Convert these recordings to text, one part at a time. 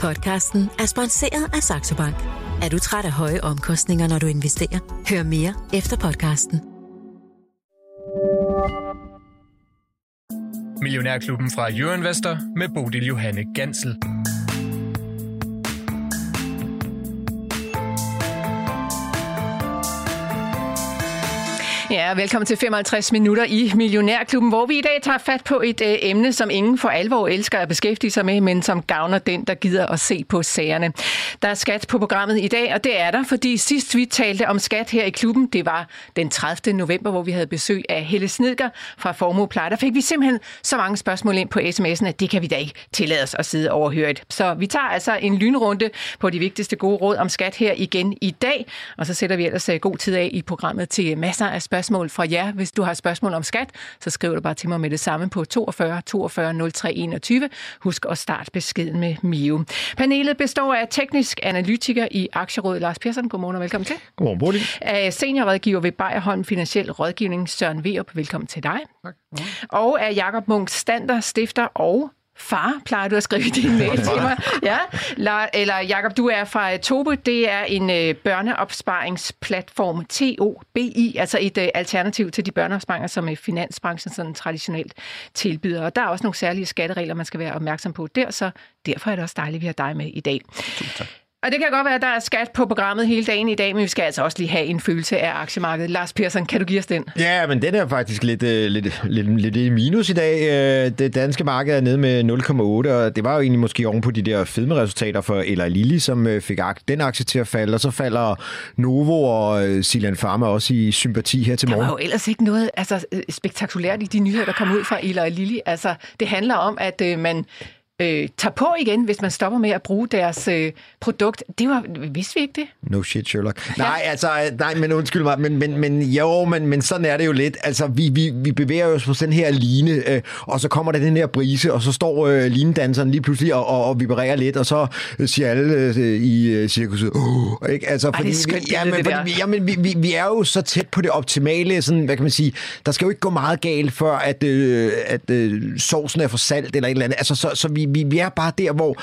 Podcasten er sponsoreret af Saxo Bank. Er du træt af høje omkostninger, når du investerer? Hør mere efter podcasten. Millionærklubben fra Euroinvestor med Bodil Johanne Gansel. Ja, velkommen til 55 minutter i Millionærklubben, hvor vi i dag tager fat på et øh, emne, som ingen for alvor elsker at beskæftige sig med, men som gavner den, der gider at se på sagerne. Der er skat på programmet i dag, og det er der, fordi sidst vi talte om skat her i klubben, det var den 30. november, hvor vi havde besøg af Helle Snedger fra Formuepleje. Der fik vi simpelthen så mange spørgsmål ind på sms'en, at det kan vi da ikke tillade os at sidde overhørt. Så vi tager altså en lynrunde på de vigtigste gode råd om skat her igen i dag, og så sætter vi ellers øh, god tid af i programmet til masser af spørgsmål spørgsmål fra jer. Hvis du har spørgsmål om skat, så skriv du bare til mig med det samme på 42 42 03 21. Husk at starte beskeden med Mio. Panelet består af teknisk analytiker i Aktierådet Lars Persson. Godmorgen og velkommen til. Godmorgen, Bodil. Af seniorrådgiver ved Bayerholm Finansiel Rådgivning Søren Verup. Velkommen til dig. Tak. Og af Jakob Munk Stander, stifter og Far, plejer du at skrive din mail til mig. Ja. Eller Jakob, du er fra Tobe. Det er en øh, børneopsparingsplatform, TOBI, altså et øh, alternativ til de børneopsparinger, som øh, finansbranchen sådan traditionelt tilbyder. Og der er også nogle særlige skatteregler, man skal være opmærksom på der, så derfor er det også dejligt, at vi har dig med i dag. Tusind tak. Og det kan godt være, at der er skat på programmet hele dagen i dag, men vi skal altså også lige have en følelse af aktiemarkedet. Lars Persson, kan du give os den? Ja, men den er faktisk lidt, uh, lidt, lidt, lidt i minus i dag. Uh, det danske marked er nede med 0,8, og det var jo egentlig måske oven på de der fedme-resultater for Eller Lilly, som uh, fik den aktie til at falde, og så falder Novo og uh, Silan Pharma også i sympati her til morgen. Der var jo ellers ikke noget altså, spektakulært i de nyheder, der kom ud fra Eller Lilly. Altså, det handler om, at man øh, tager på igen, hvis man stopper med at bruge deres øh, produkt. Det var, vidste vi ikke det? No shit, Sherlock. Nej, altså, nej, men undskyld mig, men, men, men jo, men, men sådan er det jo lidt. Altså, vi, vi, vi bevæger os på sådan her line, øh, og så kommer der den her brise, og så står øh, linedanseren lige pludselig og, og, og vibrerer lidt, og så siger alle øh, i øh, cirkuset, oh, ikke? Altså, fordi, Ej, det er skønt, vi, ja, men, det fordi, jamen, vi, vi, vi er jo så tæt på det optimale, sådan, hvad kan man sige, der skal jo ikke gå meget galt, før at, øh, at øh, sovsen er for salt eller et eller andet. Altså, så, så vi, vi, vi er bare der, hvor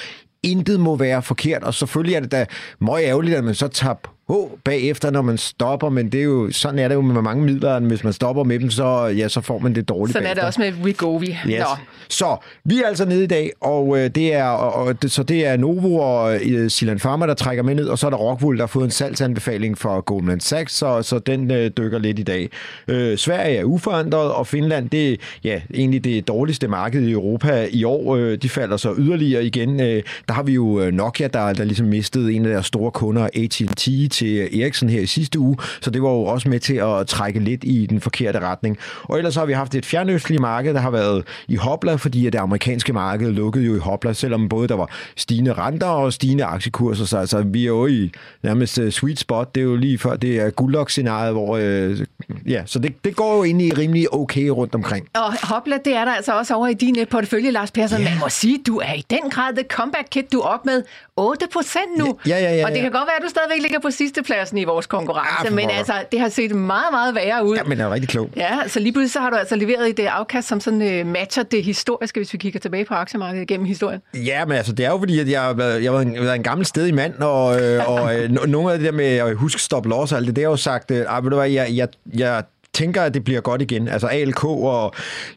intet må være forkert, og selvfølgelig er det da meget ærgerligt, at man så tager på bagefter, når man stopper, men det er jo, sådan er det jo med mange midler, hvis man stopper med dem, så, ja, så får man det dårligt Sådan bagefter. er det også med Wegovy. Yes. Nå. Så vi er altså nede i dag, og øh, det er, og, og, så det er Novo og uh, Silan Pharma, der trækker med ned, og så er der Rockwool, der har fået en salgsanbefaling fra Goldman Sachs, så, så den uh, dykker lidt i dag. Uh, Sverige er uforandret, og Finland, det er ja, egentlig det dårligste marked i Europa i år. Uh, de falder så yderligere igen. Uh, der har vi jo Nokia, der, der ligesom mistede en af deres store kunder, AT&T, til Eriksen her i sidste uge, så det var jo også med til at trække lidt i den forkerte retning. Og ellers har vi haft et fjernøstligt marked, der har været i hopla, fordi det amerikanske marked lukkede jo i hopla, selvom både der var stigende renter og stigende aktiekurser, så altså, vi er jo i nærmest uh, sweet spot, det er jo lige før det er guldlok-scenariet, hvor uh, ja, så det, det går jo egentlig rimelig okay rundt omkring. Og hopla, det er der altså også over i din øh, portefølje, Lars Persson. Yeah. Man må sige, du er i den grad the comeback kit, du er op med 8% nu. Ja, ja, ja, ja, Og det kan godt være, at du stadigvæk ligger på sidstepladsen i vores konkurrence, Ja, men for- altså, det har set meget, meget værre ud. Ja, men det er rigtig klog. Ja, så lige pludselig så har du altså leveret et øh, afkast, som sådan øh, matcher det historiske, hvis vi kigger tilbage på aktiemarkedet gennem historien. Ja, men altså, det er jo fordi, at jeg har været, jeg har været en, været en gammel sted i mand, og, øh, og øh, no- nogle af det der med at huske stop loss og alt det, det har jeg jo sagt, øh, ah, ved du hvad, jeg, jeg, jeg tænker, at det bliver godt igen. Altså ALK og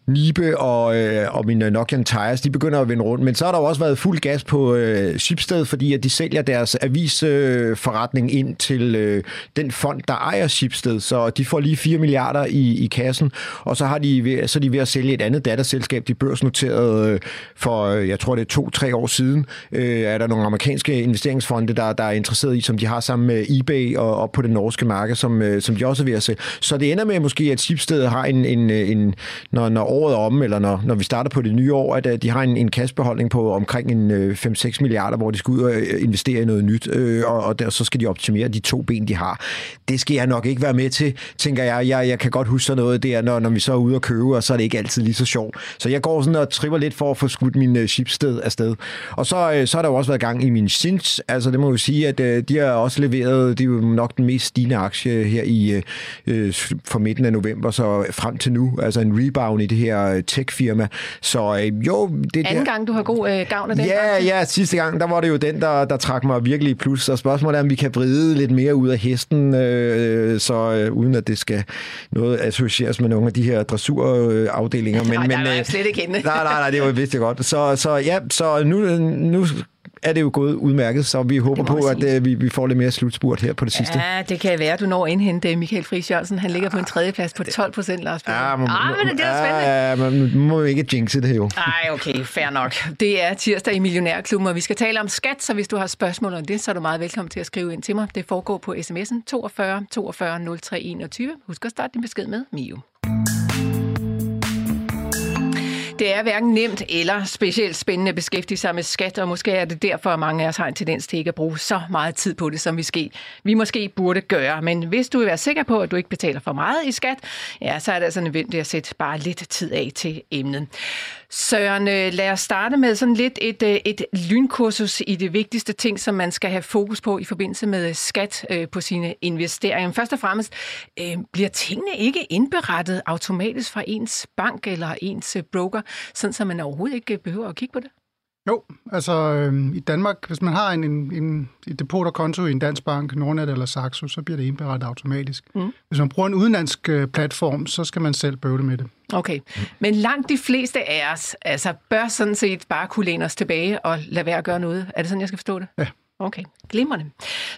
Nibe og, øh, og mine øh, Nokian Tires, de begynder at vende rundt. Men så har der jo også været fuld gas på øh, Schibsted, fordi at de sælger deres avisforretning øh, forretning ind til øh, den fond, der ejer Schibsted. Så de får lige 4 milliarder i, i kassen, og så, har de ved, så er de ved at sælge et andet datterselskab, de børsnoterede øh, for, øh, jeg tror det er to-tre år siden, øh, er der nogle amerikanske investeringsfonde, der, der er interesseret i, som de har sammen med eBay og op på det norske marked, som, øh, som de også er ved at sælge. Så det ender med måske, at Sipsted har en, en, en når, når året er om, eller når, når vi starter på det nye år, at at de har en, en kassebeholdning på omkring en øh, 5-6 milliarder, hvor de skal ud og øh, investere i noget nyt, øh, og, og der, så skal de optimere de to ben, de har. Det skal jeg nok ikke være med til, tænker jeg. Jeg, jeg kan godt huske sådan noget der, når, når vi så er ude og købe, og så er det ikke altid lige så sjovt. Så jeg går sådan og tripper lidt for at få skudt min øh, Sipsted afsted. Og så, øh, så har der jo også været gang i min Sins. Altså det må jo sige, at øh, de har også leveret, det er jo nok den mest stigende aktie her i øh, øh for midt midten af november, så frem til nu, altså en rebound i det her tech-firma. Så øh, jo, det Anden der... gang, du har god øh, gavn af den Ja, ja, sidste gang, der var det jo den, der, der trak mig virkelig i plus. Og spørgsmålet er, om vi kan vride lidt mere ud af hesten, øh, så øh, uden at det skal noget associeres med nogle af de her dressurafdelinger. Men, Nej, men, nej, øh, slet ikke hende. nej, nej, nej, det var vidste jeg godt. Så, så ja, så nu, nu er det jo gået udmærket, så vi håber på, at øh, vi, vi får lidt mere slutspurt her på det sidste. Ja, det kan være, du når indhente Michael Friis Jørgensen. Han ligger på en tredjeplads på 12 procent, Lars. Ja, man, ah, men det er spændende. Ja, man nu må jo ikke jinxe det jo. Ej, okay, fair nok. Det er tirsdag i Millionærklubben, og vi skal tale om skat, så hvis du har spørgsmål om det, så er du meget velkommen til at skrive ind til mig. Det foregår på sms'en 42 42 03 21. Husk at starte din besked med Mio. Det er hverken nemt eller specielt spændende at beskæftige sig med skat, og måske er det derfor, at mange af os har en tendens til ikke at bruge så meget tid på det, som vi, ske, vi måske burde gøre. Men hvis du vil være sikker på, at du ikke betaler for meget i skat, ja, så er det altså nødvendigt at sætte bare lidt tid af til emnet. Søren, øh, lad os starte med sådan lidt et, øh, et lynkursus i det vigtigste ting, som man skal have fokus på i forbindelse med øh, skat på sine investeringer. Først og fremmest, bliver tingene ikke indberettet automatisk fra ens bank eller ens broker, sådan så man overhovedet ikke behøver at kigge på det? Jo, altså øh, i Danmark, hvis man har en, en, en et depot og konto i en dansk bank, Nordnet eller Saxo, så bliver det indberettet automatisk. Mm. Hvis man bruger en udenlandsk øh, platform, så skal man selv bøvle med det. Okay, men langt de fleste af os altså, bør sådan set bare kunne læne os tilbage og lade være at gøre noget. Er det sådan, jeg skal forstå det? Ja. Okay, glimrende.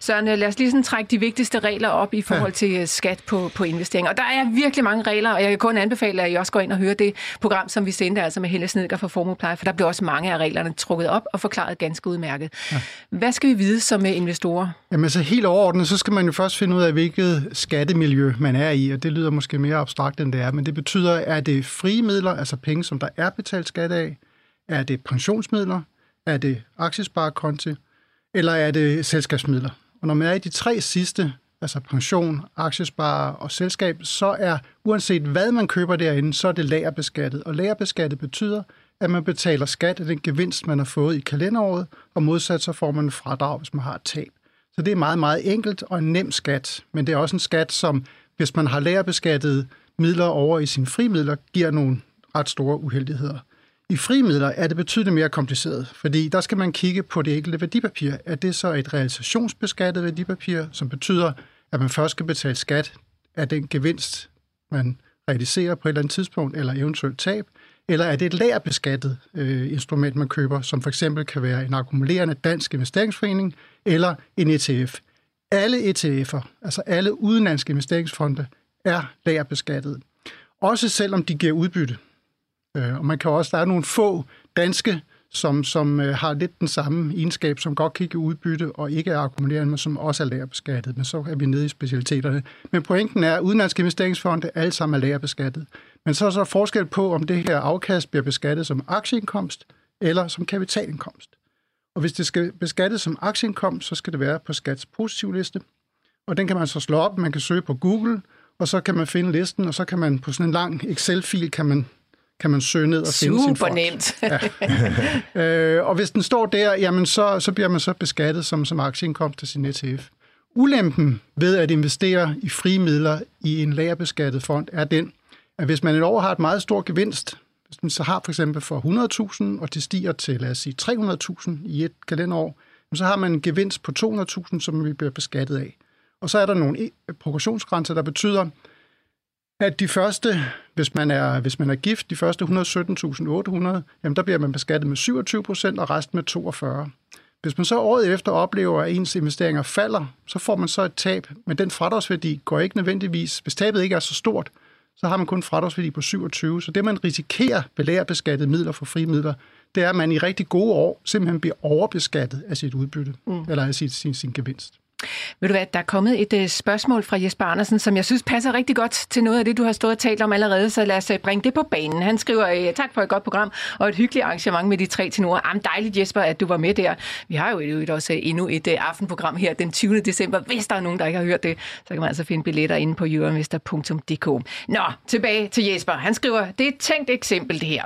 Så lad os lige sådan trække de vigtigste regler op i forhold til øh, skat på, på investeringer. Og der er virkelig mange regler, og jeg kan kun anbefale, at I også går ind og hører det program, som vi sendte, altså med Helle Snedker fra Formuepleje, for der bliver også mange af reglerne trukket op og forklaret ganske udmærket. Ja. Hvad skal vi vide som øh, investorer? Jamen så helt overordnet, så skal man jo først finde ud af, hvilket skattemiljø man er i, og det lyder måske mere abstrakt, end det er, men det betyder, er det frie midler, altså penge, som der er betalt skat af? Er det pensionsmidler? Er det aktiesparekonti? Eller er det selskabsmidler? Og når man er i de tre sidste, altså pension, aktiespare og selskab, så er uanset hvad man køber derinde, så er det lagerbeskattet. Og lagerbeskattet betyder, at man betaler skat af den gevinst, man har fået i kalenderåret, og modsat så får man en fradrag, hvis man har et tab. Så det er meget, meget enkelt og en nem skat, men det er også en skat, som hvis man har lagerbeskattet midler over i sine frimidler, giver nogle ret store uheldigheder. I frimidler er det betydeligt mere kompliceret, fordi der skal man kigge på det enkelte værdipapir. Er det så et realisationsbeskattet værdipapir, som betyder, at man først skal betale skat af den gevinst, man realiserer på et eller andet tidspunkt, eller eventuelt tab, eller er det et lagerbeskattet øh, instrument, man køber, som for eksempel kan være en akkumulerende dansk investeringsforening eller en ETF. Alle ETF'er, altså alle udenlandske investeringsfonde, er lagerbeskattet. Også selvom de giver udbytte. Øh, og man kan også, der er nogle få danske, som, som øh, har lidt den samme egenskab, som godt kan give udbytte og ikke er akkumulerende, men som også er lagerbeskattet. Men så er vi nede i specialiteterne. Men pointen er, at udenlandske investeringsfonde alle sammen er lagerbeskattet. Men så er der forskel på, om det her afkast bliver beskattet som aktieindkomst eller som kapitalindkomst. Og hvis det skal beskattes som aktieindkomst, så skal det være på skats positivliste. Og den kan man så slå op, man kan søge på Google, og så kan man finde listen, og så kan man på sådan en lang Excel-fil, kan man kan man søge ned og finde sin fond. nemt. Ja. øh, og hvis den står der, jamen så, så bliver man så beskattet som, som aktieindkomst af sin ETF. Ulempen ved at investere i frie midler i en lagerbeskattet fond er den, at hvis man et år har et meget stor gevinst, hvis man så har for eksempel for 100.000, og det stiger til, lad os sige, 300.000 i et kalenderår, så har man en gevinst på 200.000, som vi bliver beskattet af. Og så er der nogle progressionsgrænser, der betyder, at de første, hvis man er, hvis man er gift, de første 117.800, jamen der bliver man beskattet med 27 procent og resten med 42. Hvis man så året efter oplever, at ens investeringer falder, så får man så et tab, men den fradragsværdi går ikke nødvendigvis, hvis tabet ikke er så stort, så har man kun en fradragsværdi på 27. Så det, man risikerer ved lagerbeskattede midler for frie midler, det er, at man i rigtig gode år simpelthen bliver overbeskattet af sit udbytte, mm. eller af sin, sin, sin gevinst. Ved du hvad, der er kommet et uh, spørgsmål fra Jesper Andersen, som jeg synes passer rigtig godt til noget af det, du har stået og talt om allerede, så lad os uh, bringe det på banen. Han skriver, øh, tak for et godt program og et hyggeligt arrangement med de tre tenorer. Am dejligt Jesper, at du var med der. Vi har jo også uh, endnu et uh, aftenprogram her den 20. december. Hvis der er nogen, der ikke har hørt det, så kan man altså finde billetter inde på euroinvestor.dk. Nå, tilbage til Jesper. Han skriver, det er et tænkt eksempel det her.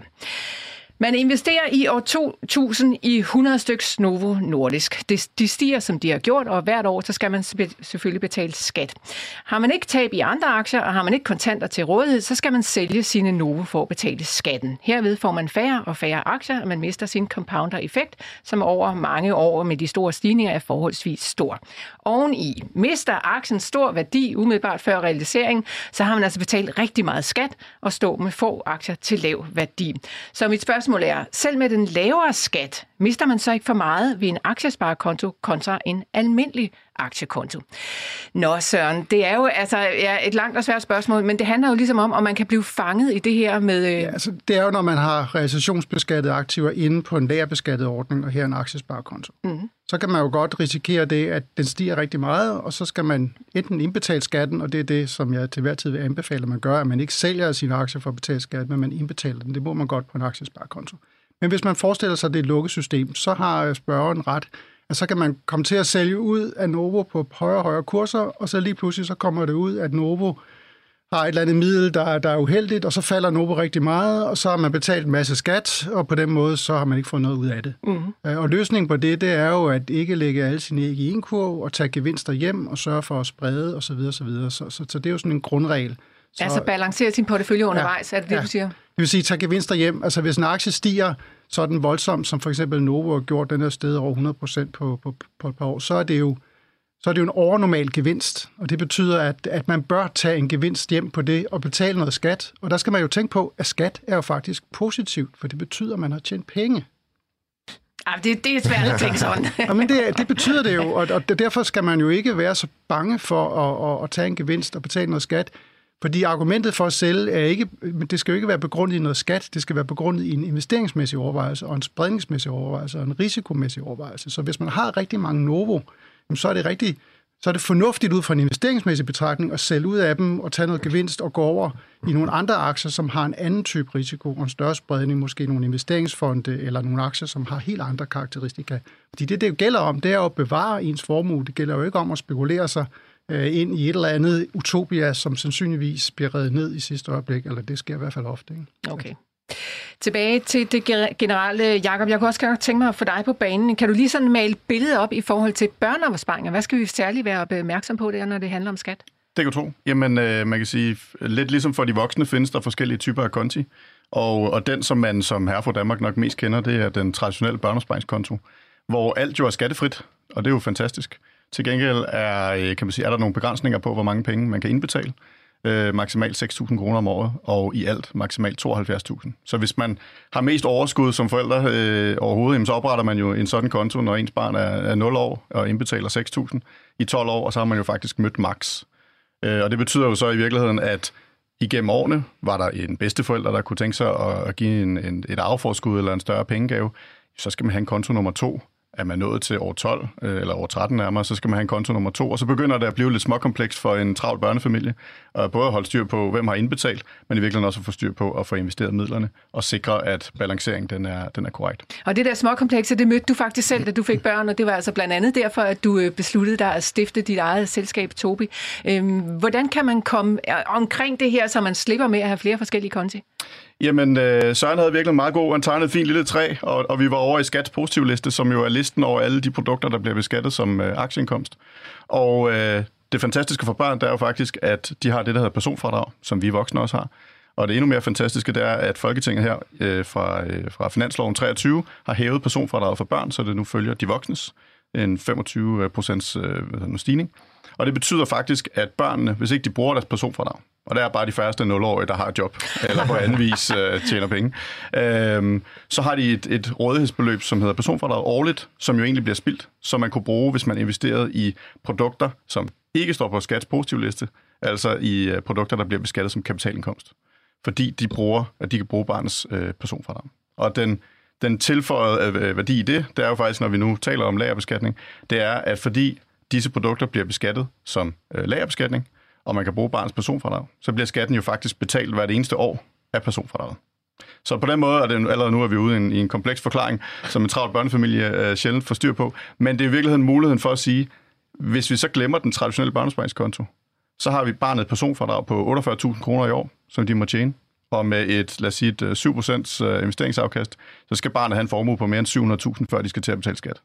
Man investerer i år 2000 i 100 styks Novo Nordisk. De, de stiger, som de har gjort, og hvert år så skal man selvfølgelig betale skat. Har man ikke tab i andre aktier, og har man ikke kontanter til rådighed, så skal man sælge sine Novo for at betale skatten. Herved får man færre og færre aktier, og man mister sin compounder-effekt, som over mange år med de store stigninger er forholdsvis stor. Oveni mister aktien stor værdi umiddelbart før realisering, så har man altså betalt rigtig meget skat og står med få aktier til lav værdi. Så mit spørgsmål er, selv med den lavere skat, mister man så ikke for meget ved en aktiesparekonto kontra en almindelig aktiekonto. Nå Søren, det er jo altså ja, et langt og svært spørgsmål, men det handler jo ligesom om, om man kan blive fanget i det her med... Øh... Ja, altså, det er jo, når man har realisationsbeskattede aktiver inde på en lærerbeskattet ordning, og her en aktiesparekonto. Mm-hmm. Så kan man jo godt risikere det, at den stiger rigtig meget, og så skal man enten indbetale skatten, og det er det, som jeg til hver tid vil anbefale, at man gør, at man ikke sælger sine aktier for at betale skat, men man indbetaler den. Det må man godt på en aktiesparekonto. Men hvis man forestiller sig, det er et lukket system, så har spørgeren ret at så kan man komme til at sælge ud af Novo på højere og højere kurser, og så lige pludselig så kommer det ud, at Novo har et eller andet middel, der, der er uheldigt, og så falder Novo rigtig meget, og så har man betalt en masse skat, og på den måde, så har man ikke fået noget ud af det. Mm-hmm. Og løsningen på det, det er jo at ikke lægge alle sine æg i en kurv, og tage gevinster hjem, og sørge for at sprede, osv. Så, så, så, så, så det er jo sådan en grundregel. Så, altså balancere sin portefølje undervejs, ja, er det det, ja. du siger? Det vil sige, tage gevinster hjem. Altså hvis en aktie stiger sådan voldsomt, som for eksempel Novo har gjort den her sted over 100 procent på, på, på et par år, så er det jo så er det jo en overnormal gevinst, og det betyder, at, at man bør tage en gevinst hjem på det og betale noget skat. Og der skal man jo tænke på, at skat er jo faktisk positivt, for det betyder, at man har tjent penge. Ja, det, det er svært at tænke sådan. ja, men det, det betyder det jo, og, og derfor skal man jo ikke være så bange for at, at, at tage en gevinst og betale noget skat. Fordi argumentet for at sælge er ikke, det skal jo ikke være begrundet i noget skat, det skal være begrundet i en investeringsmæssig overvejelse, og en spredningsmæssig overvejelse, og en risikomæssig overvejelse. Så hvis man har rigtig mange Novo, så er det rigtig, så er det fornuftigt ud fra en investeringsmæssig betragtning at sælge ud af dem og tage noget gevinst og gå over i nogle andre aktier, som har en anden type risiko og en større spredning, måske nogle investeringsfonde eller nogle aktier, som har helt andre karakteristika. Fordi det, det gælder om, det er at bevare ens formue. Det gælder jo ikke om at spekulere sig øh, ind i et eller andet utopia, som sandsynligvis bliver reddet ned i sidste øjeblik, eller det sker i hvert fald ofte. Ikke? Okay. Tilbage til det generelle, Jakob. Jeg kunne også godt tænke mig at få dig på banen. Kan du lige sådan male billedet op i forhold til børneopsparinger? Hvad skal vi særligt være opmærksom på der, når det handler om skat? Det kan tro. Jamen, øh, man kan sige, lidt ligesom for de voksne findes der forskellige typer af konti. Og, og den, som man som herre for Danmark nok mest kender, det er den traditionelle børneopsparingskonto, hvor alt jo er skattefrit, og det er jo fantastisk. Til gengæld er, øh, kan man sige, er der nogle begrænsninger på, hvor mange penge man kan indbetale. Øh, maksimalt 6.000 kroner om året, og i alt maksimalt 72.000. Så hvis man har mest overskud som forældre øh, overhovedet, jamen, så opretter man jo en sådan konto, når ens barn er, er 0 år og indbetaler 6.000 i 12 år, og så har man jo faktisk mødt max. Øh, og det betyder jo så i virkeligheden, at igennem årene var der en bedsteforælder, der kunne tænke sig at give en, en, et afforskud eller en større pengegave. Så skal man have en konto nummer to, er man nået til år 12, øh, eller år 13 nærmere, så skal man have en konto nummer 2, og så begynder det at blive lidt småkompleks for en travl børnefamilie, og både at holde styr på, hvem har indbetalt, men i virkeligheden også at få styr på at få investeret midlerne, og sikre, at balanceringen den er, den er korrekt. Og det der småkomplekse, det mødte du faktisk selv, da du fik børn, og det var altså blandt andet derfor, at du øh, besluttede dig at stifte dit eget selskab, Tobi. Øhm, hvordan kan man komme øh, omkring det her, så man slipper med at have flere forskellige konti? Jamen, øh, Søren havde virkelig meget god. Han tegnede et fint lille træ, og, og vi var over i Skats positivliste, som jo er listen over alle de produkter, der bliver beskattet som øh, aktieindkomst. Og øh, det fantastiske for børn, det er jo faktisk, at de har det, der hedder personfradrag, som vi voksne også har. Og det endnu mere fantastiske, det er, at Folketinget her øh, fra, øh, fra Finansloven 23 har hævet personfradraget for børn, så det nu følger de voksnes en 25 procents øh, stigning. Og det betyder faktisk, at børnene, hvis ikke de bruger deres personfradrag, og der er bare de færreste 0-årige, der har et job, eller på anden vis øh, tjener penge. Øhm, så har de et, et rådighedsbeløb, som hedder personfradrag årligt, som jo egentlig bliver spildt, som man kunne bruge, hvis man investerede i produkter, som ikke står på skats positivliste, altså i øh, produkter, der bliver beskattet som kapitalindkomst. Fordi de bruger, at de kan bruge barnets øh, personfradrag. Og den, den tilføjede øh, øh værdi i det, det er jo faktisk, når vi nu taler om lagerbeskatning, det er, at fordi disse produkter bliver beskattet som øh, lagerbeskatning, og man kan bruge barnets personfradrag, så bliver skatten jo faktisk betalt hvert eneste år af personfradraget. Så på den måde er det allerede nu, at vi ude i en, i en kompleks forklaring, som en travlt børnefamilie øh, sjældent får styr på. Men det er i virkeligheden muligheden for at sige, hvis vi så glemmer den traditionelle børnesparingskonto, så har vi barnet et personfradrag på 48.000 kroner i år, som de må tjene. og med et, lad os sige, et øh, 7% øh, investeringsafkast, så skal barnet have en formue på mere end 700.000, før de skal til at betale skat.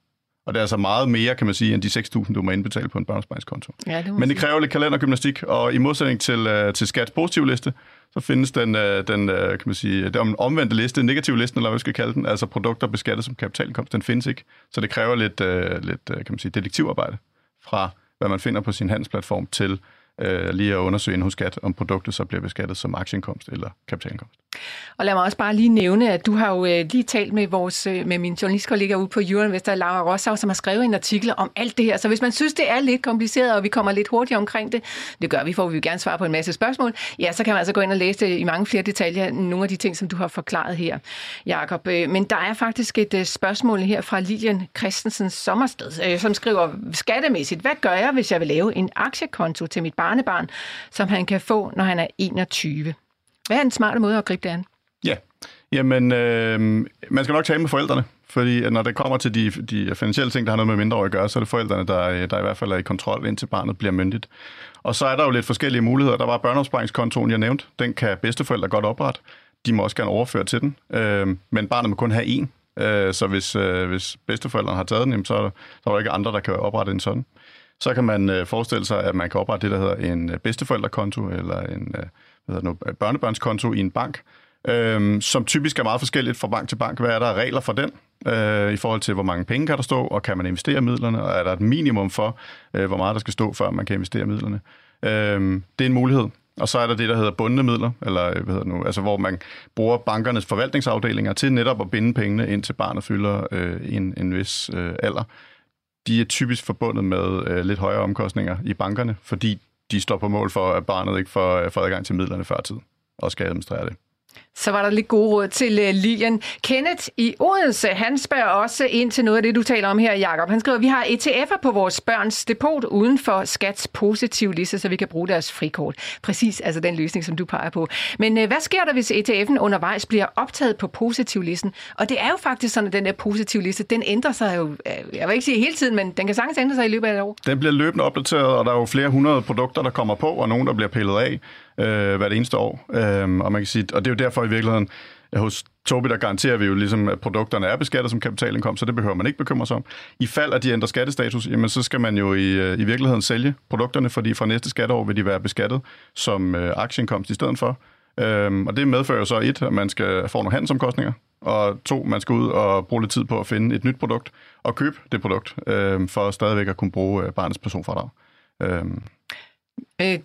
Og det er altså meget mere, kan man sige, end de 6.000, du må indbetale på en børnespangskonto. Ja, det Men det sige. kræver lidt kalendergymnastik, og i modsætning til, uh, til skats positive liste, så findes den, uh, den uh, kan man sige, den omvendte liste, negative listen, eller hvad vi skal kalde den, altså produkter beskattet som kapitalindkomst, den findes ikke. Så det kræver lidt, uh, lidt uh, kan man sige, detektivarbejde fra, hvad man finder på sin handelsplatform, til øh, lige at undersøge ind hos skat, om produktet så bliver beskattet som aktieindkomst eller kapitalindkomst. Og lad mig også bare lige nævne, at du har jo øh, lige talt med, vores, øh, med min journalistkollega ude på Euroinvestor, Laura Rossau, som har skrevet en artikel om alt det her. Så hvis man synes, det er lidt kompliceret, og vi kommer lidt hurtigt omkring det, det gør vi, for vi vil gerne svare på en masse spørgsmål, ja, så kan man altså gå ind og læse det i mange flere detaljer, nogle af de ting, som du har forklaret her, Jakob. Men der er faktisk et spørgsmål her fra Lilian Christensen Sommersted, som skriver, skattemæssigt, hvad gør jeg, hvis jeg vil lave en aktiekonto til mit barnebarn, som han kan få, når han er 21? Hvad er en smart måde at gribe det an? Ja, jamen øh, man skal nok tale med forældrene, fordi at når det kommer til de, de finansielle ting, der har noget med mindreårige at gøre, så er det forældrene, der, der i hvert fald er i kontrol, indtil barnet bliver myndigt. Og så er der jo lidt forskellige muligheder. Der var børneopsparingskontoen, jeg nævnte. Den kan bedsteforældre godt oprette. De må også gerne overføre til den. Øh, men barnet må kun have én. Øh, så hvis, øh, hvis bedsteforældrene har taget den, jamen, så, så er der ikke andre, der kan oprette en sådan. Så kan man øh, forestille sig, at man kan oprette det, der hedder en øh, bedsteforældrekonto eller en øh, hvad hedder det nu, øh, børnebørnskonto i en bank, øh, som typisk er meget forskelligt fra bank til bank. Hvad er der regler for den, øh, i forhold til, hvor mange penge kan der stå, og kan man investere midlerne, og er der et minimum for, øh, hvor meget der skal stå, før man kan investere midlerne. Øh, det er en mulighed. Og så er der det, der hedder bundne midler, eller øh, hvad hedder det nu, altså hvor man bruger bankernes forvaltningsafdelinger til netop at binde pengene, indtil barnet fylder øh, en, en vis øh, alder. De er typisk forbundet med øh, lidt højere omkostninger i bankerne, fordi de står på mål for, at barnet ikke får, øh, får adgang til midlerne før tid, og skal administrere det. Så var der lidt gode råd til øh, uh, Lilian. Kenneth i Odense, han spørger også ind til noget af det, du taler om her, Jakob. Han skriver, vi har ETF'er på vores børns depot uden for skats positiv liste, så vi kan bruge deres frikort. Præcis, altså den løsning, som du peger på. Men uh, hvad sker der, hvis ETF'en undervejs bliver optaget på positiv listen? Og det er jo faktisk sådan, at den der positivliste, den ændrer sig jo, øh, jeg vil ikke sige hele tiden, men den kan sagtens ændre sig i løbet af et år. Den bliver løbende opdateret, og der er jo flere hundrede produkter, der kommer på, og nogle, der bliver pillet af øh, hvert eneste år. Øh, og man kan sige, og det er jo derfor i virkeligheden, at hos Tobi, der garanterer vi jo ligesom, at produkterne er beskattet som kapitalindkomst, så det behøver man ikke bekymre sig om. I fald, at de ændrer skattestatus, jamen så skal man jo i, øh, i virkeligheden sælge produkterne, fordi fra næste skatteår vil de være beskattet som øh, aktieindkomst i stedet for. Øhm, og det medfører jo så et, at man skal få nogle handelsomkostninger, og to, man skal ud og bruge lidt tid på at finde et nyt produkt og købe det produkt, øh, for stadigvæk at kunne bruge øh, barnets personfradrag. Øhm, Øh,